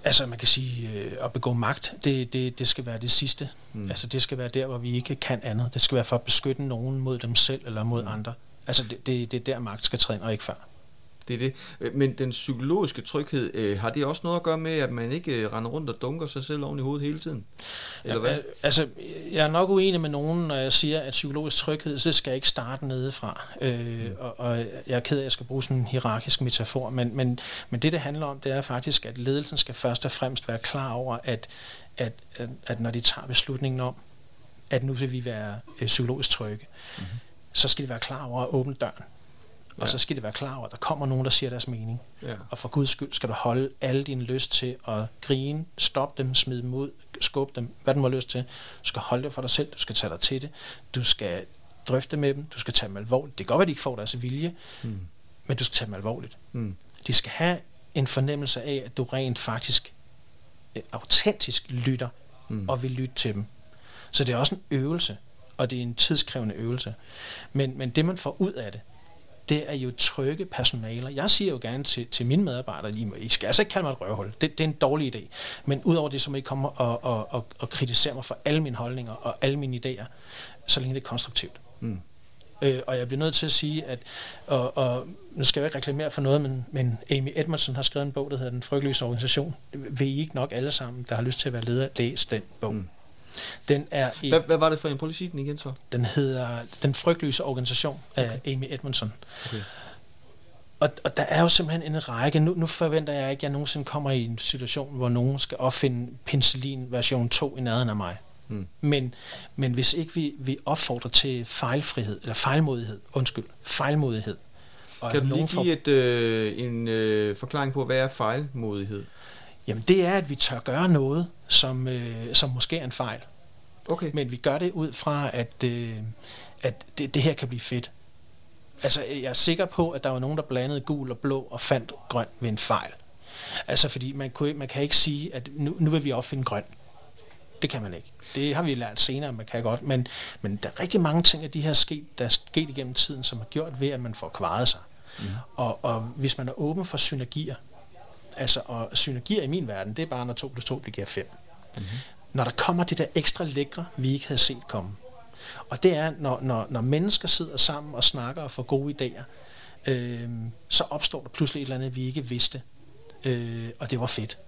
Altså man kan sige, øh, at begå magt, det, det, det skal være det sidste. Mm. Altså det skal være der, hvor vi ikke kan andet. Det skal være for at beskytte nogen mod dem selv eller mod mm. andre. Altså det, det, det er der, magt skal træne, og ikke før det er det. Øh, men den psykologiske tryghed, øh, har det også noget at gøre med, at man ikke øh, render rundt og dunker sig selv oven i hovedet hele tiden? Eller ja, hvad? Altså, jeg er nok uenig med nogen, når jeg siger, at psykologisk tryghed, så det skal ikke starte nedefra. Øh, mm. og, og jeg er ked af, at jeg skal bruge sådan en hierarkisk metafor, men, men, men det, det handler om, det er faktisk, at ledelsen skal først og fremmest være klar over, at, at, at, at når de tager beslutningen om, at nu vil vi være øh, psykologisk trygge, mm-hmm. så skal de være klar over at åbne døren. Og så skal de være klar over, at der kommer nogen, der siger deres mening. Ja. Og for guds skyld skal du holde alle din lyst til at grine, stoppe dem, smide dem ud, skubbe dem, hvad du har lyst til. Du skal holde det for dig selv, du skal tage dig til det, du skal drøfte med dem, du skal tage dem alvorligt. Det kan godt være, at de ikke får deres vilje, mm. men du skal tage dem alvorligt. Mm. De skal have en fornemmelse af, at du rent faktisk øh, autentisk lytter mm. og vil lytte til dem. Så det er også en øvelse, og det er en tidskrævende øvelse. Men, men det, man får ud af det, det er jo trygge personaler. Jeg siger jo gerne til, til mine medarbejdere, I, I skal altså ikke kalde mig et røvhul. Det, det er en dårlig idé. Men udover det, så må I komme og, og, og, og kritisere mig for alle mine holdninger og alle mine idéer, så længe det er konstruktivt. Mm. Øh, og jeg bliver nødt til at sige, at og, og nu skal jeg ikke reklamere for noget, men, men Amy Edmondson har skrevet en bog, der hedder Den frygtløse organisation. Vil I ikke nok alle sammen, der har lyst til at være leder, læse den bog? Mm. Den er i, hvad, hvad var det for en politik igen så? Den hedder Den frygtløse organisation af okay. Amy Edmondson. Okay. Og, og der er jo simpelthen en række, nu, nu forventer jeg ikke, at jeg nogensinde kommer i en situation, hvor nogen skal opfinde penicillin version 2 i nærheden af mig. Mm. Men, men hvis ikke vi, vi opfordrer til fejlfrihed, eller fejlmodighed, undskyld, fejlmodighed. Og kan du lige give et, øh, en øh, forklaring på, hvad er fejlmodighed? Jamen det er, at vi tør gøre noget, som, øh, som måske er en fejl. Okay. Men vi gør det ud fra, at, øh, at det, det her kan blive fedt. Altså, jeg er sikker på, at der var nogen, der blandede gul og blå og fandt grøn ved en fejl. Altså, fordi man, kunne, man kan ikke sige, at nu, nu vil vi opfinde grøn. Det kan man ikke. Det har vi lært senere, man kan godt. Men, men der er rigtig mange ting af de her sket, der er sket igennem tiden, som har gjort ved, at man får kvaret sig. Mm. Og, og hvis man er åben for synergier, altså og synergier i min verden, det er bare, når 2 plus 2 bliver 5. Mm-hmm. når der kommer det der ekstra lækre, vi ikke havde set komme. Og det er, når, når, når mennesker sidder sammen og snakker og får gode idéer, øh, så opstår der pludselig et eller andet, vi ikke vidste. Øh, og det var fedt.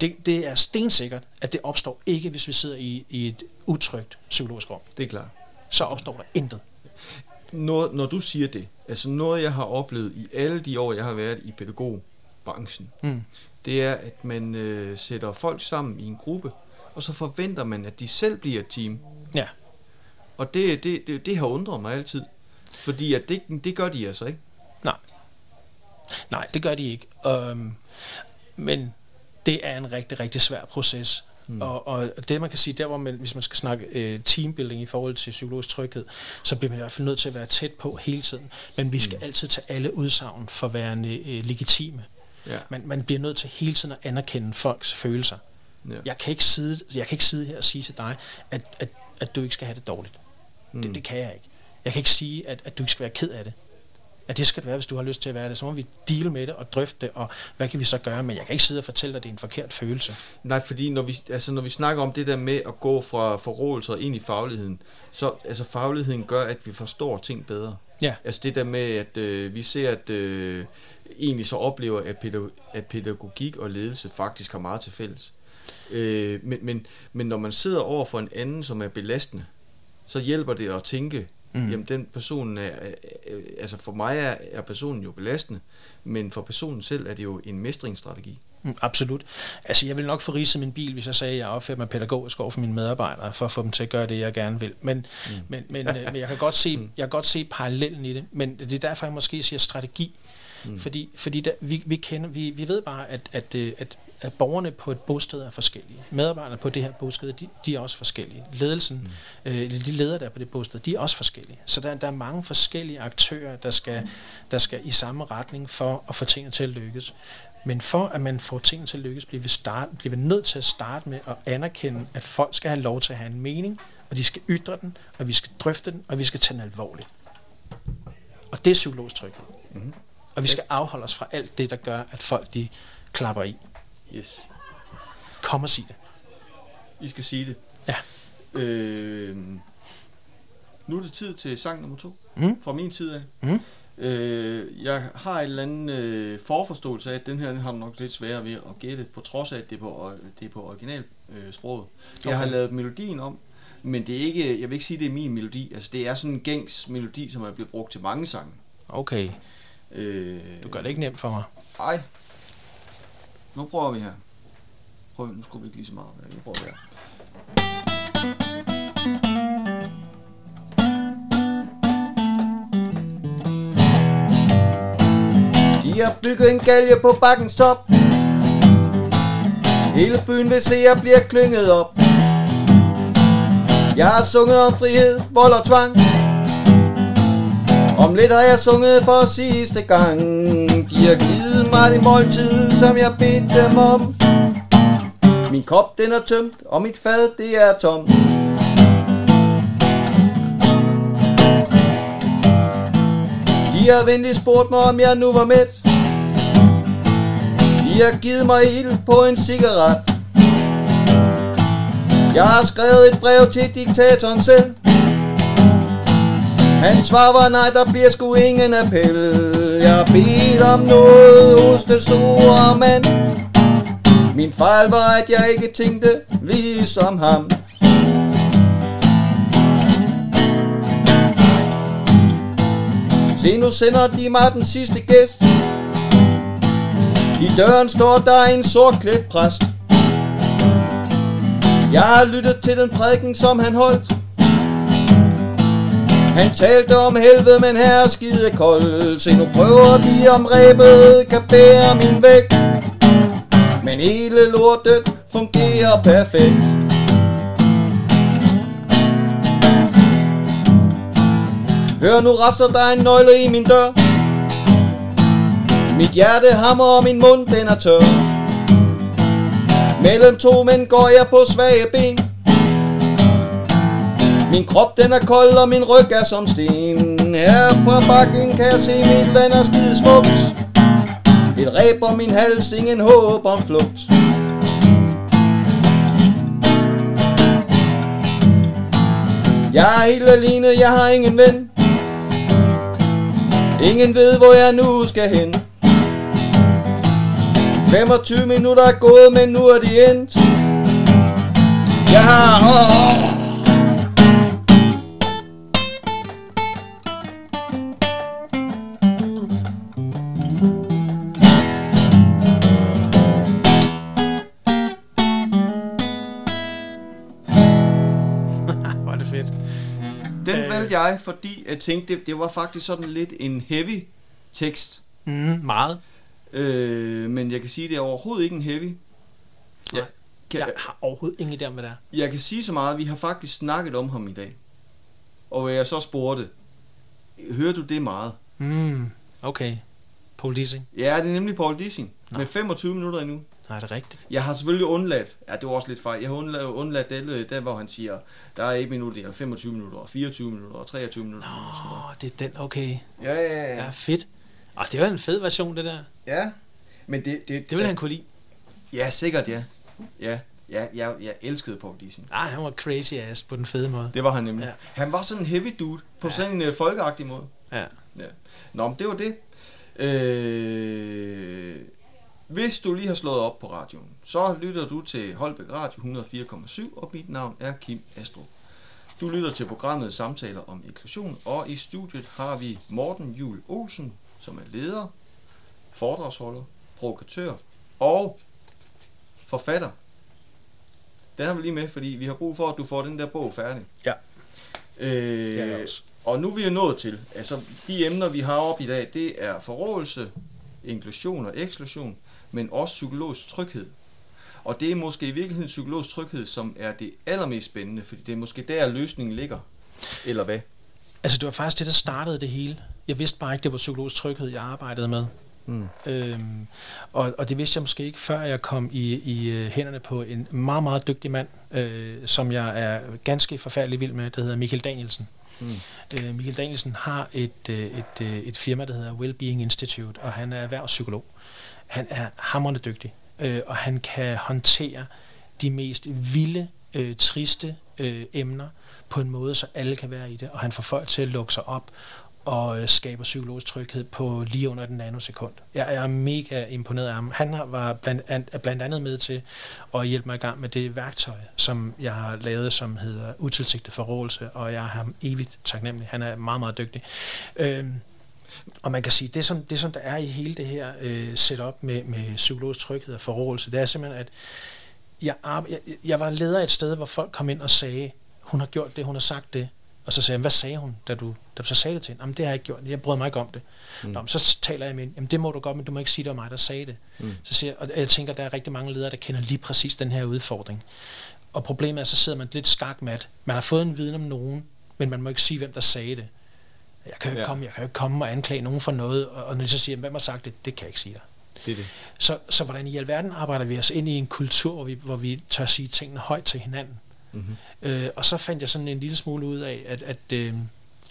Det, det er stensikkert, at det opstår ikke, hvis vi sidder i, i et utrygt psykologisk rum. Det er klart. Så opstår der intet. Når, når du siger det, altså noget jeg har oplevet i alle de år, jeg har været i pædagogbranchen, Mm. det er, at man øh, sætter folk sammen i en gruppe, og så forventer man, at de selv bliver et team. Ja. Og det, det, det, det har undret mig altid. Fordi at det, det gør de altså ikke. Nej. Nej, det gør de ikke. Um, men det er en rigtig, rigtig svær proces. Mm. Og, og det man kan sige, der hvor man, hvis man skal snakke øh, teambuilding i forhold til psykologisk tryghed, så bliver man i hvert fald nødt til at være tæt på hele tiden. Men vi skal mm. altid tage alle udsagn for værende øh, legitime. Ja. Man, man bliver nødt til hele tiden at anerkende folks følelser. Ja. Jeg kan ikke sidde, jeg kan ikke sidde her og sige til dig, at, at, at du ikke skal have det dårligt. Mm. Det, det kan jeg ikke. Jeg kan ikke sige, at, at du ikke skal være ked af det. At det skal det være, hvis du har lyst til at være det. Så må vi deal med det og drøfte det, og hvad kan vi så gøre? Men jeg kan ikke sidde og fortælle dig, at det er en forkert følelse. Nej, fordi når vi, altså når vi snakker om det der med at gå fra forrådelser ind i fagligheden, så altså fagligheden gør, at vi forstår ting bedre. Ja. Altså det der med, at øh, vi ser, at øh, egentlig så oplever, at, pædag- at pædagogik og ledelse faktisk har meget til fælles. Øh, men, men, men når man sidder over for en anden, som er belastende, så hjælper det at tænke, Mm. mm. jamen den person er, altså for mig er, er personen jo belastende, men for personen selv er det jo en mestringsstrategi. Mm, absolut. Altså, jeg vil nok få ridset min bil, hvis jeg sagde, at jeg opfører mig pædagogisk over for mine medarbejdere, for at få dem til at gøre det, jeg gerne vil. Men, mm. men, men, øh, men jeg, kan godt se, jeg kan godt se parallellen i det, men det er derfor, jeg måske siger strategi. Mm. Fordi, fordi der, vi, vi, kender, vi, vi ved bare, at, at, øh, at, at borgerne på et bosted er forskellige. Medarbejderne på det her bosted, de, de er også forskellige. Ledelsen, mm. øh, de ledere, der er på det bosted, de er også forskellige. Så der, der er mange forskellige aktører, der skal, der skal i samme retning for at få tingene til at lykkes. Men for at man får tingene til at lykkes, bliver vi, start, bliver vi nødt til at starte med at anerkende, at folk skal have lov til at have en mening, og de skal ytre den, og vi skal drøfte den, og vi skal tage den alvorligt. Og det er psykologisk tryghed. Mm-hmm. Og vi skal afholde os fra alt det, der gør, at folk de klapper i. Yes. Kom og sig det. I skal sige det. Ja. Øh, nu er det tid til sang nummer to, Mm. fra min side af. Mm. Øh, jeg har en eller anden øh, forforståelse af, at den her den har nok lidt sværere ved at gætte, på trods af, at det er på, det er på original øh, sproget. Jeg har Okay. lavet melodien om, men det er ikke, jeg vil ikke sige, at det er min melodi. Altså, det er sådan en gængs melodi, som er blevet brugt til mange sange. Okay, Øh, du gør det ikke nemt for mig. Ej. Nu prøver vi her. Prøv, nu skulle vi ikke lige så meget. Nu prøver vi her. De har bygget en galge på bakkens top. Hele byen vil se, at jeg bliver klynget op. Jeg har sunget om frihed, vold og tvang. Om lidt har jeg sunget for sidste gang. De har givet mig det måltid, som jeg bedte dem om. Min kop den er tømt, og mit fad det er tomt. De har venligt spurgt mig, om jeg nu var mæt. De har givet mig ild på en cigaret. Jeg har skrevet et brev til diktatoren selv. Han svarer var nej, der bliver sgu ingen appel. Jeg beder om noget hos den store mand. Min fejl var, at jeg ikke tænkte ligesom ham. Se nu sender de mig den sidste gæst. I døren står der en sortklædt præst. Jeg har lyttet til den prædiken, som han holdt han talte om helvede, men her er skide kold Se nu prøver de om rebet kan bære min vægt. Men hele lortet fungerer perfekt. Hør nu raster der en nøgle i min dør. Mit hjerte hammer og min mund den er tør. Mellem to mænd går jeg på svage ben min krop den er kold, og min ryg er som sten Her på bakken kan jeg se mit land er skide smukt Et ræb om min hals, ingen håb om flugt Jeg er helt alene, jeg har ingen ven. Ingen ved, hvor jeg nu skal hen. 25 minutter er gået, men nu er de endt. Jeg har... Oh, valgte jeg, fordi jeg tænkte, det, det var faktisk sådan lidt en heavy tekst. Mm, meget. Øh, men jeg kan sige, det er overhovedet ikke en heavy. Nej. kan, Jeg har overhovedet ingen idé om, hvad det er. jeg kan sige så meget, at vi har faktisk snakket om ham i dag. Og jeg så spurgte, hører du det meget? Mm, okay. Paul Dissing. Ja, det er nemlig Paul Dissing. Nå. Med 25 minutter endnu. Nej, er det rigtigt? Jeg har selvfølgelig undladt, ja det var også lidt fejl, jeg har undladt, undladt det, der hvor han siger, der er 1 minut, eller 25 minutter, og 24 minutter, og 23 minutter. og sådan noget. Det er den, okay. Ja, ja, ja. Ja, fedt. Og det var en fed version, det der. ja. Men det, det, Det ville han kunne lide. Ja, sikkert ja. Ja, ja jeg, jeg elskede Paul Dissing. Ah, han var crazy ass på den fede måde. Det var han nemlig. Ja. Han var sådan en heavy dude, på Ja. sådan en uh, folkeagtig måde. Ja. Ja. Nå, men det var det. Øh, hvis du lige har slået op på radioen, så lytter du til Holbæk Radio 104,7, og mit navn er Kim Astrup. Du lytter til programmet Samtaler om inklusion, og i studiet har vi Morten Jul Olsen, som er leder, foredragsholder, provokatør og forfatter. Den har vi lige med, fordi vi har brug for, at du får den der bog færdig. Ja. Øh, også. og nu er vi jo nået til, altså de emner, vi har op i dag, det er forrådelse, inklusion og eksklusion, men også psykologisk tryghed. Og det er måske i virkeligheden psykologisk tryghed, som er det allermest spændende, fordi det er måske der, løsningen ligger. Eller hvad? Altså, det var faktisk det, der startede det hele. Jeg vidste bare ikke, det var psykologisk tryghed, jeg arbejdede med. Mm. Øhm, og, og det vidste jeg måske ikke, før jeg kom i, i øh, hænderne på en meget, meget dygtig mand, øh, som jeg er ganske forfærdelig vild med, der hedder Michael Danielsen. Mm. Øh, Michael Danielsen har et, øh, et, øh, et firma, der hedder Wellbeing Institute, og han er erhvervspsykolog. Han er hammerende dygtig, øh, og han kan håndtere de mest vilde, øh, triste øh, emner på en måde, så alle kan være i det, og han får folk til at lukke sig op og øh, skaber psykologisk tryghed på lige under den nanosekund. Jeg er mega imponeret af ham. Han var blandt, an, er blandt andet med til at hjælpe mig i gang med det værktøj, som jeg har lavet, som hedder utilsigtet forrådelse, og jeg er ham evigt taknemmelig. Han er meget, meget dygtig. Øhm, og man kan sige, det som, det som der er i hele det her øh, setup med, med psykologisk tryghed og forrådelse, det er simpelthen, at jeg, jeg, jeg var leder et sted, hvor folk kom ind og sagde, hun har gjort det, hun har sagt det. Og så sagde jeg, hvad sagde hun, da du, da du så sagde det til hende? Jamen, det har jeg ikke gjort. Jeg brød mig ikke om det. Mm. Nå, men så taler jeg med hende. Jamen, det må du godt, men du må ikke sige, det var mig, der sagde det. Mm. Så siger jeg, og jeg tænker, der er rigtig mange ledere, der kender lige præcis den her udfordring. Og problemet er, så sidder man lidt skakmat. Man har fået en viden om nogen, men man må ikke sige, hvem der sagde det. Jeg kan jo ikke, Ja. komme, jeg kan jo ikke komme og anklage nogen for noget, og, når de så siger, hvem har sagt det, det kan jeg ikke sige dig. Det er det. Så, så hvordan i alverden arbejder vi os ind i en kultur, hvor vi, hvor vi tør sige tingene højt til hinanden? Mm-hmm. Øh, og så fandt jeg sådan en lille smule ud af, at, at øh,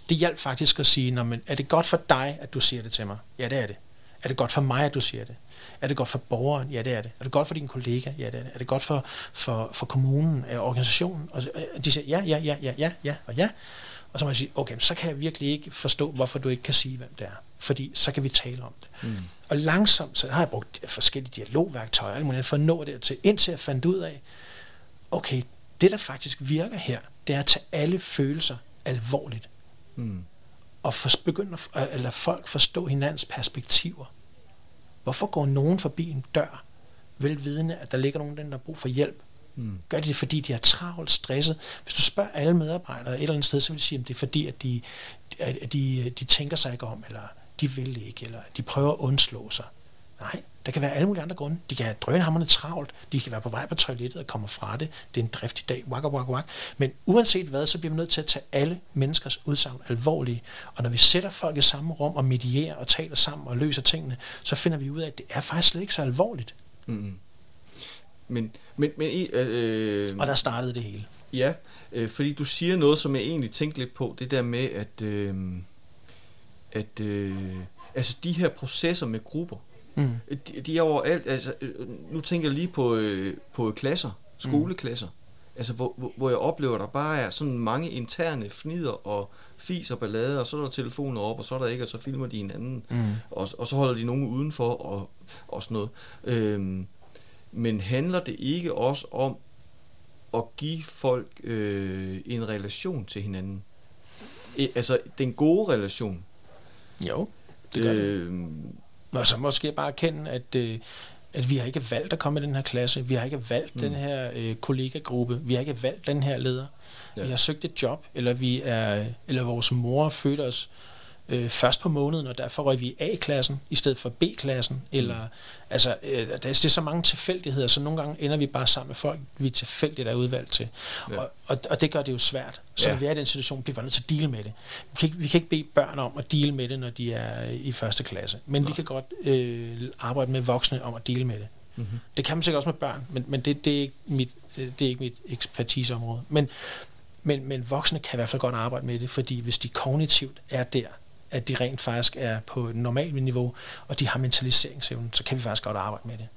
det hjalp faktisk at sige, Nå, men er det godt for dig, at du siger det til mig? Ja, det er det. Er det godt for mig, at du siger det? Er det godt for borgeren? Ja, det er det. Er det godt for dine kollegaer? Ja, det er det. Er det godt for, for, for kommunen, øh, organisationen? Og øh, de siger ja, ja, ja, ja, ja, ja og ja. Og så må jeg sige, okay, så kan jeg virkelig ikke forstå, hvorfor du ikke kan sige, hvem det er. Fordi så kan vi tale om det. Mm. Og langsomt, så har jeg brugt forskellige dialogværktøjer, alt muligt, for at nå dertil, indtil jeg fandt ud af, okay, det der faktisk virker her, det er at tage alle følelser alvorligt, Mm. og for, begynde at, at lade folk forstå hinandens perspektiver. Hvorfor går nogen forbi en dør, velvidende, at der ligger nogen, der har brug for hjælp? Mm. Gør de det, fordi de er travlt, stresset? Hvis du spørger alle medarbejdere et eller andet sted, så vil de sige, at det er fordi, at de, at de, øh, de tænker sig ikke om, eller de vil ikke, eller de prøver at undslå sig. Nej, der kan være alle mulige andre grunde. De kan have drønhammerne travlt, de kan være på vej på toilettet og komme fra det. Det er en driftig dag, wak, wak, wak. Men uanset hvad, så bliver vi nødt til at tage alle menneskers udsagn alvorlige. Og når vi sætter folk i samme rum og medierer og taler sammen og løser tingene, så finder vi ud af, at det er faktisk slet ikke så alvorligt. Mm. Men, men, men i, øh, Og der startede det hele. Ja, øh, fordi du siger noget, som jeg egentlig tænkte lidt på, det der med, at, øh, at øh, altså de her processer med grupper, Mm. øh, de, de er overalt, altså øh, nu tænker jeg lige på, øh, på klasser, skoleklasser, Altså, hvor, hvor- hvor jeg oplever, at der bare er sådan mange interne fnider og fis og ballade, og så er der telefoner op, og så er der ikke, og så filmer de hinanden, Mm. og, og så holder de nogen udenfor, og, og sådan noget. Øhm, men handler det ikke også om at give folk øh, en relation til hinanden? E, altså, den gode relation. Jo, det gør det. Øhm, Og så måske bare erkende, at, øh, at vi har ikke valgt at komme i den her klasse. Vi har ikke valgt mm. den her øh, kollegagruppe. Vi har ikke valgt den her leder. Ja. Vi har søgt et job, eller vi er, eller vores mor fødte os øh, først på måneden, og derfor røg vi i A-klassen i stedet for B-klassen. Eller, altså, øh, der, er, det er så mange tilfældigheder, så nogle gange ender vi bare sammen med folk, vi tilfældigt er udvalgt til. Ja. Og, og, og det gør det jo svært. Så Ja. når vi er i den situation, bliver vi nødt til at deal med det. Vi kan, ikke, vi kan ikke bede børn om at deal med det, når de er i første klasse. Men vi kan godt øh, arbejde med voksne om at deal med det. mm-hmm. Det kan man sikkert også med børn, men, men det, det, er ikke mit, det, det er ikke mit ekspertiseområde. Men, men, men voksne kan i hvert fald godt arbejde med det, fordi hvis de kognitivt er der, at de rent faktisk er på et normalt niveau, og de har mentaliseringsevnen, så kan vi faktisk godt arbejde med det.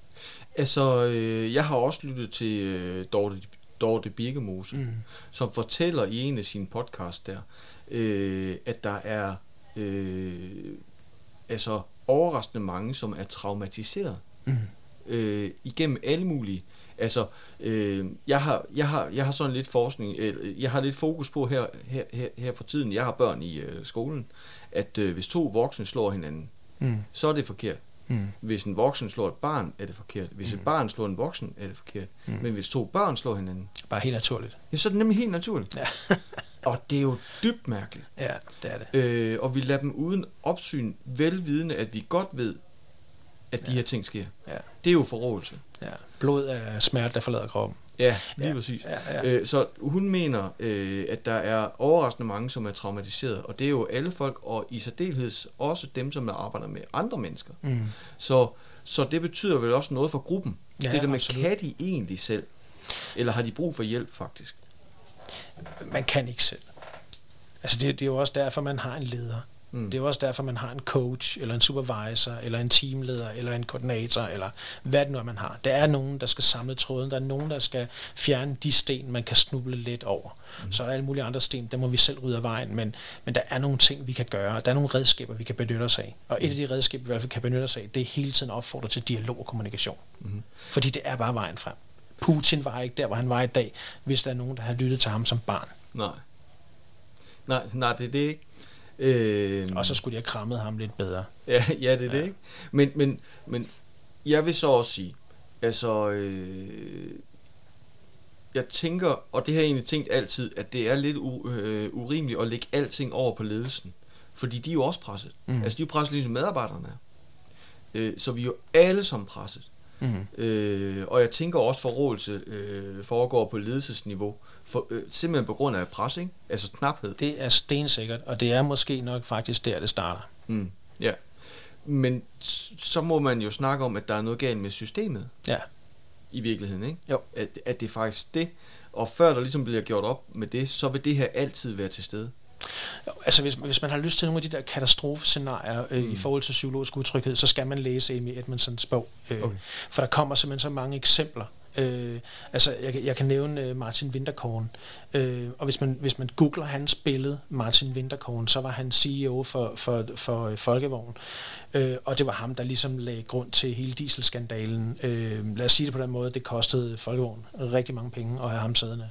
Altså, øh, jeg har også lyttet til øh, Dorte, Dorte Birkemose, mm. som fortæller i en af sine podcasts der, øh, at der er øh, altså overraskende mange, som er traumatiseret Mm. øh, igennem alle mulige. Altså, øh, jeg, har, jeg, har, jeg har sådan lidt forskning, øh, jeg har lidt fokus på her, her, her, her for tiden, jeg har børn i øh, skolen, at øh, hvis to voksne slår hinanden, Mm. så er det forkert. Mm. Hvis en voksen slår et barn, er det forkert. Hvis et barn slår en voksen, er det forkert. Mm. Men hvis to børn slår hinanden, Bare helt naturligt. ja, så er det nemlig helt naturligt. Ja. og det er jo dybt mærkeligt. ja, det er det. Øh, og vi lader dem uden opsyn, velvidende, at vi godt ved, at de Ja. her ting sker. Ja. Det er jo forrådelse. Ja. Blod er smerte, der forlader kroppen. Ja, lige Ja. præcis. Ja, ja. Øh, så hun mener, øh, at der er overraskende mange, som er traumatiseret, og det er jo alle folk, og i særdeleshed også dem, som arbejder med andre mennesker. Mm. Så, så det betyder vel også noget for gruppen. Ja, det der med, absolut. kan de egentlig selv? Eller har de brug for hjælp, faktisk? Man kan ikke selv. Altså det, det er jo også derfor, man har en leder. Mm. Mm. Det er jo også derfor, man har en coach, eller en supervisor, eller en teamleder, eller en koordinator, eller hvad det nu er, man har. Der er nogen, der skal samle tråden. Der er nogen, der skal fjerne de sten, man kan snuble lidt over. Mm. Så er der alle mulige andre sten, der må vi selv rydde af vejen. Men, men der er nogle ting, vi kan gøre. Der er nogle redskaber, vi kan benytte os af. Og et af de redskaber, vi i hvert fald kan benytte os af, det er hele tiden opfordre til dialog og kommunikation. Mm. Fordi det er bare vejen frem. Putin var ikke der, hvor han var i dag, hvis der er nogen, der har lyttet til ham som barn. Nej. Nej, nej, det er det ikke. Øh, Og så skulle de have krammet ham lidt bedre. Ja, ja det er ja. det ikke. Men, men, men jeg vil så også sige, altså, øh, jeg tænker, og det har jeg egentlig tænkt altid, at det er lidt u, øh, urimeligt at lægge alting over på ledelsen. Fordi de er jo også presset. Mm. Altså, de er jo presset ligesom medarbejderne er. Øh, så vi er jo alle sammen presset. Mm. Øh, og jeg tænker også, forrådelse øh, foregår på ledelsesniveau. For, øh, simpelthen på grund af pres, ikke? Altså knaphed. Det er stensikkert, og det er måske nok faktisk der, det starter. Mm, ja. Men så må man jo snakke om, at der er noget galt med systemet Ja, i virkeligheden, ikke? Jo. At, at det er faktisk det. Og før der ligesom bliver gjort op med det, så vil det her altid være til stede. Altså hvis, hvis man har lyst til nogle af de der katastrofescenarier øh, mm. i forhold til psykologisk utryghed, så skal man læse Amy Edmondsons bog. Øh, Okay. For der kommer simpelthen så mange eksempler. Øh, altså jeg, kan- jeg kan nævne øh, Martin Winterkorn. Øh, og hvis man, hvis man googler hans billede, Martin Winterkorn, så var han CEO for, for, for øh, Folkevogn. Øh, og det var ham, der ligesom lagde grund til hele dieselskandalen. Øh, lad os sige det på den måde, det kostede Folkevogn rigtig mange penge at have ham siddende.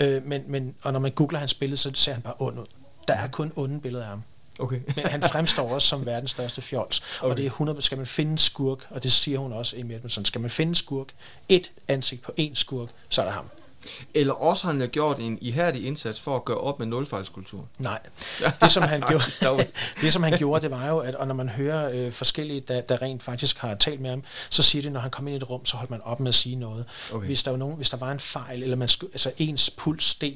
Øh, men, men, og når man googler hans billede, så ser han bare ond ud. Der er kun onde billeder af ham. Okay. Men han fremstår også som verdens største fjols. Okay. Og det er 100, skal man finde skurk, og det siger hun også, Amy Edmondson, skal man finde skurk, et ansigt på en skurk, så er det ham. Eller også har han jo gjort en ihærdig indsats for at gøre op med nulfejlskultur. Nej. Det som han gjorde, det, som han gjorde, det var jo, at og når man hører øh, forskellige, der, der rent faktisk har talt med ham, så siger det, når han kom ind i et rum, så holdt man op med at sige noget. Okay. Hvis der var nogen, hvis der var en fejl, eller man skulle, altså ens puls steg,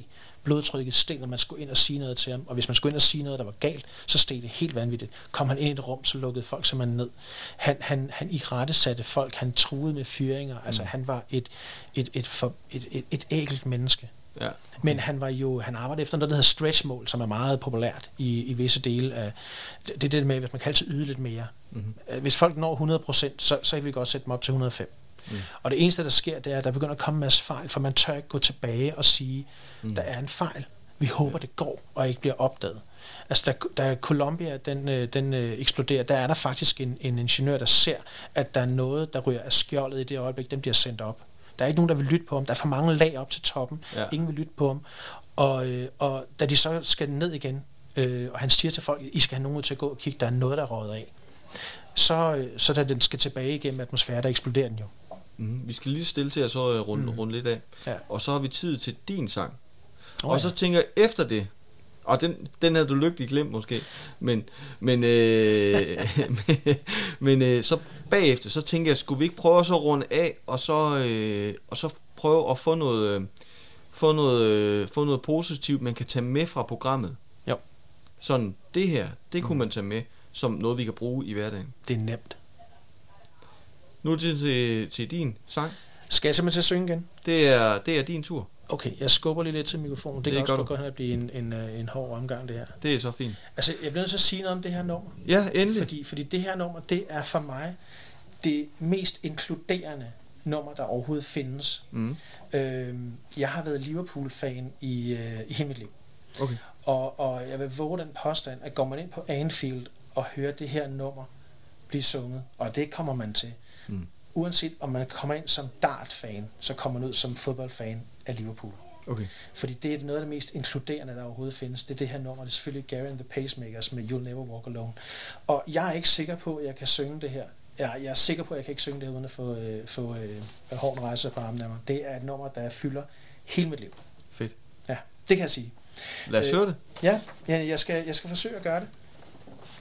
blodtrykket steg, når man skulle ind og sige noget til ham, og hvis man skulle ind og sige noget, der var galt, så steg det helt vanvittigt. Kom han ind i et rum, så lukkede folk simpelthen ned. Han, han, han i rette satte folk, han truede med fyringer, altså han var et, et, et, for, et, et, et ægelt menneske. Ja. Men han var jo, han arbejdede efter noget, der hedder stretch-mål, som er meget populært i, i visse dele af, det er det med, hvis man kan altid yde lidt mere. Mhm. Mm-hmm. Hvis folk når 100%, så, så kan vi godt sætte dem op til 105. Mm. Og det eneste, der sker, det er, at der begynder at komme en masse fejl, for man tør ikke gå tilbage og sige, mm. der er en fejl. Vi håber, det går og ikke bliver opdaget. Altså, da, da Columbia den, øh, den øh, eksploderer, der er der faktisk en, en ingeniør, der ser, at der er noget, der ryger af skjoldet i det øjeblik, den bliver sendt op. Der er ikke nogen, der vil lytte på ham. Der er for mange lag op til toppen. Ja. Ingen vil lytte på ham. Og, øh, og da de så skal ned igen, øh, og han siger til folk, I skal have nogen ud til at gå og kigge, der er noget, der er røget af. Så, øh, så da den skal tilbage igennem atmosfæren, der eksploderer den jo. Mm, vi skal lige stille til at så øh, runde, mm. runde lidt af. Ja. Og så har vi tid til din sang. Oh, og så ja. tænker jeg, efter det, og den, den havde du lykkelig glemt måske, men, men, øh, men, men øh, så bagefter, så tænker jeg, skulle vi ikke prøve at så runde af, og så, øh, og så prøve at få noget, øh, få noget, øh, få noget positivt, man kan tage med fra programmet. Jo. Sådan, det her, det kunne mm. man tage med som noget, vi kan bruge i hverdagen. Det er nemt. Nu er det til, til din sang. Skal jeg simpelthen til at synge igen? Det er, det er din tur. Okay, jeg skubber lige lidt til mikrofonen. Det, det kan også godt hen at blive en, en, øh, en hård omgang, det her. Det er så fint. Altså, jeg bliver nødt til at sige noget om det her nummer. Ja, endelig. Fordi, fordi det her nummer, det er for mig det mest inkluderende nummer, der overhovedet findes. Mm. Øhm, jeg har været Liverpool-fan i, øh, i hele mit liv. Okay. Og, og jeg vil våge den påstand, at går man ind på Anfield og hører det her nummer blive sunget, og det kommer man til, mm. uanset om man kommer ind som dart-fan, så kommer man ud som fodboldfan af Liverpool. Okay. Fordi det er noget af det mest inkluderende, der overhovedet findes. Det er det her nummer. Det er selvfølgelig Gary and the Pacemakers med You'll Never Walk Alone. Og jeg er ikke sikker på, at jeg kan synge det her. Jeg, jeg er sikker på, at jeg kan ikke synge det uden at få, øh, få øh, hården rejse på armen af mig. Det er et nummer, der fylder hele mit liv. Fedt. Ja, det kan jeg sige. Lad os øh, høre det. Ja, ja jeg, skal, jeg skal forsøge at gøre det.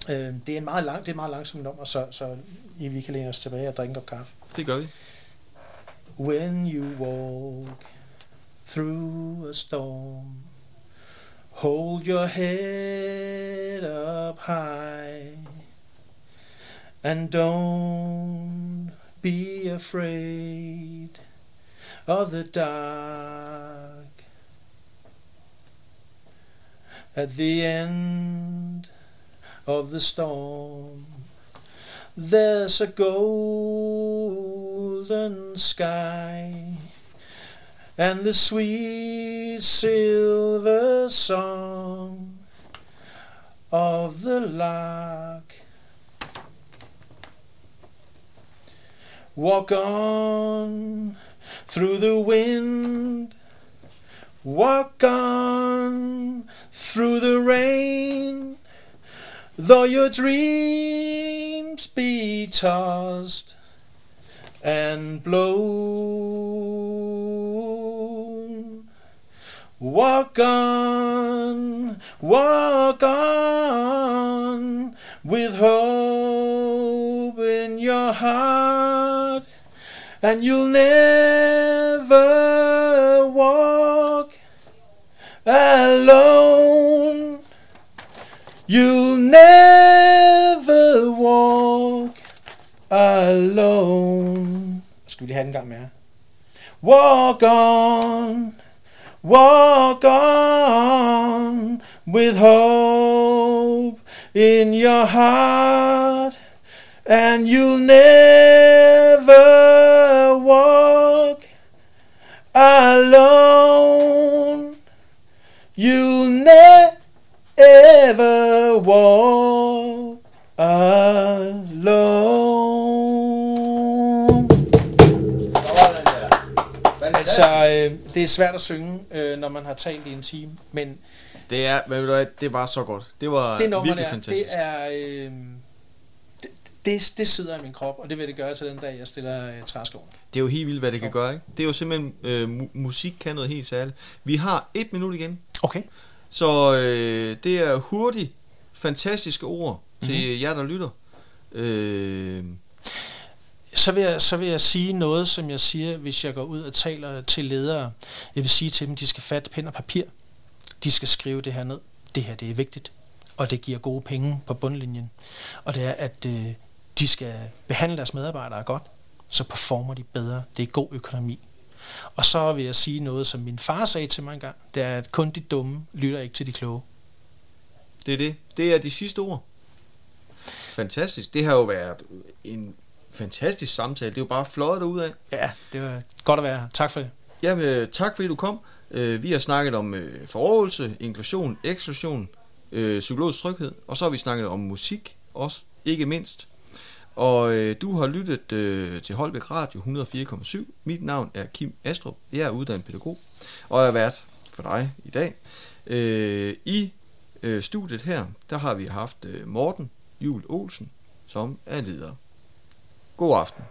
Øh, det er en meget lang, det er et meget langsomt nummer, så, så I, vi kan læne os tilbage og drikke kaffe. Det gør vi. When you walk through a storm, hold your head up high, and don't be afraid of the dark. At the end of the storm. There's a golden sky and the sweet silver song of the lark. Walk on through the wind, walk on through the rain Though your dreams be tossed and blown, walk on, walk on with hope in your heart, and you'll never walk alone. You'll never walk alone. Skal vi lige have den gang? Walk on, walk on with hope in your heart, and you'll never walk alone. You'll never ever walk alone. Altså, øh, det er svært at synge, øh, når man har talt i en time, men... Det er, men det var så godt. Det var det nummer virkelig der, fantastisk. Det er... Øh, det, det, det sidder i min krop, og det vil det gøre til den dag, jeg stiller øh, træskoen. Det er jo helt vildt, hvad det kan gøre, ikke? Det er jo simpelthen, øh, musik kan noget helt særligt. Vi har et minut igen. Okay. Så øh, det er hurtigt, fantastiske ord til mm-hmm. jer, der lytter. Øh, så vil, jeg, så vil jeg sige noget, som jeg siger, hvis jeg går ud og taler til ledere. Jeg vil sige til dem, de skal fatte pen og papir. De skal skrive det her ned. Det her, det er vigtigt. Og det giver gode penge på bundlinjen. Og det er, at øh, de skal behandle deres medarbejdere godt, så performer de bedre. Det er god økonomi. Og så vil jeg sige noget, som min far sagde til mig engang. Det er, at kun de dumme lytter ikke til de kloge. Det er det. Det er de sidste ord. Fantastisk. Det har jo været en fantastisk samtale. Det er jo bare flot ud af. Ja, det var godt at være her. Tak for det. Ja, øh, tak fordi du kom. Øh, vi har snakket om øh, forrådelse, inklusion, eksklusion, psykologisk tryghed, og så har vi snakket om musik også, ikke mindst. Og øh, du har lyttet øh, til Holbæk Radio 104,7. Mit navn er Kim Astrup. Jeg er uddannet pædagog, og jeg er vært for dig i dag. Øh, I øh, studiet her, der har vi haft øh, Morten Jul Olsen, som er leder. God aften.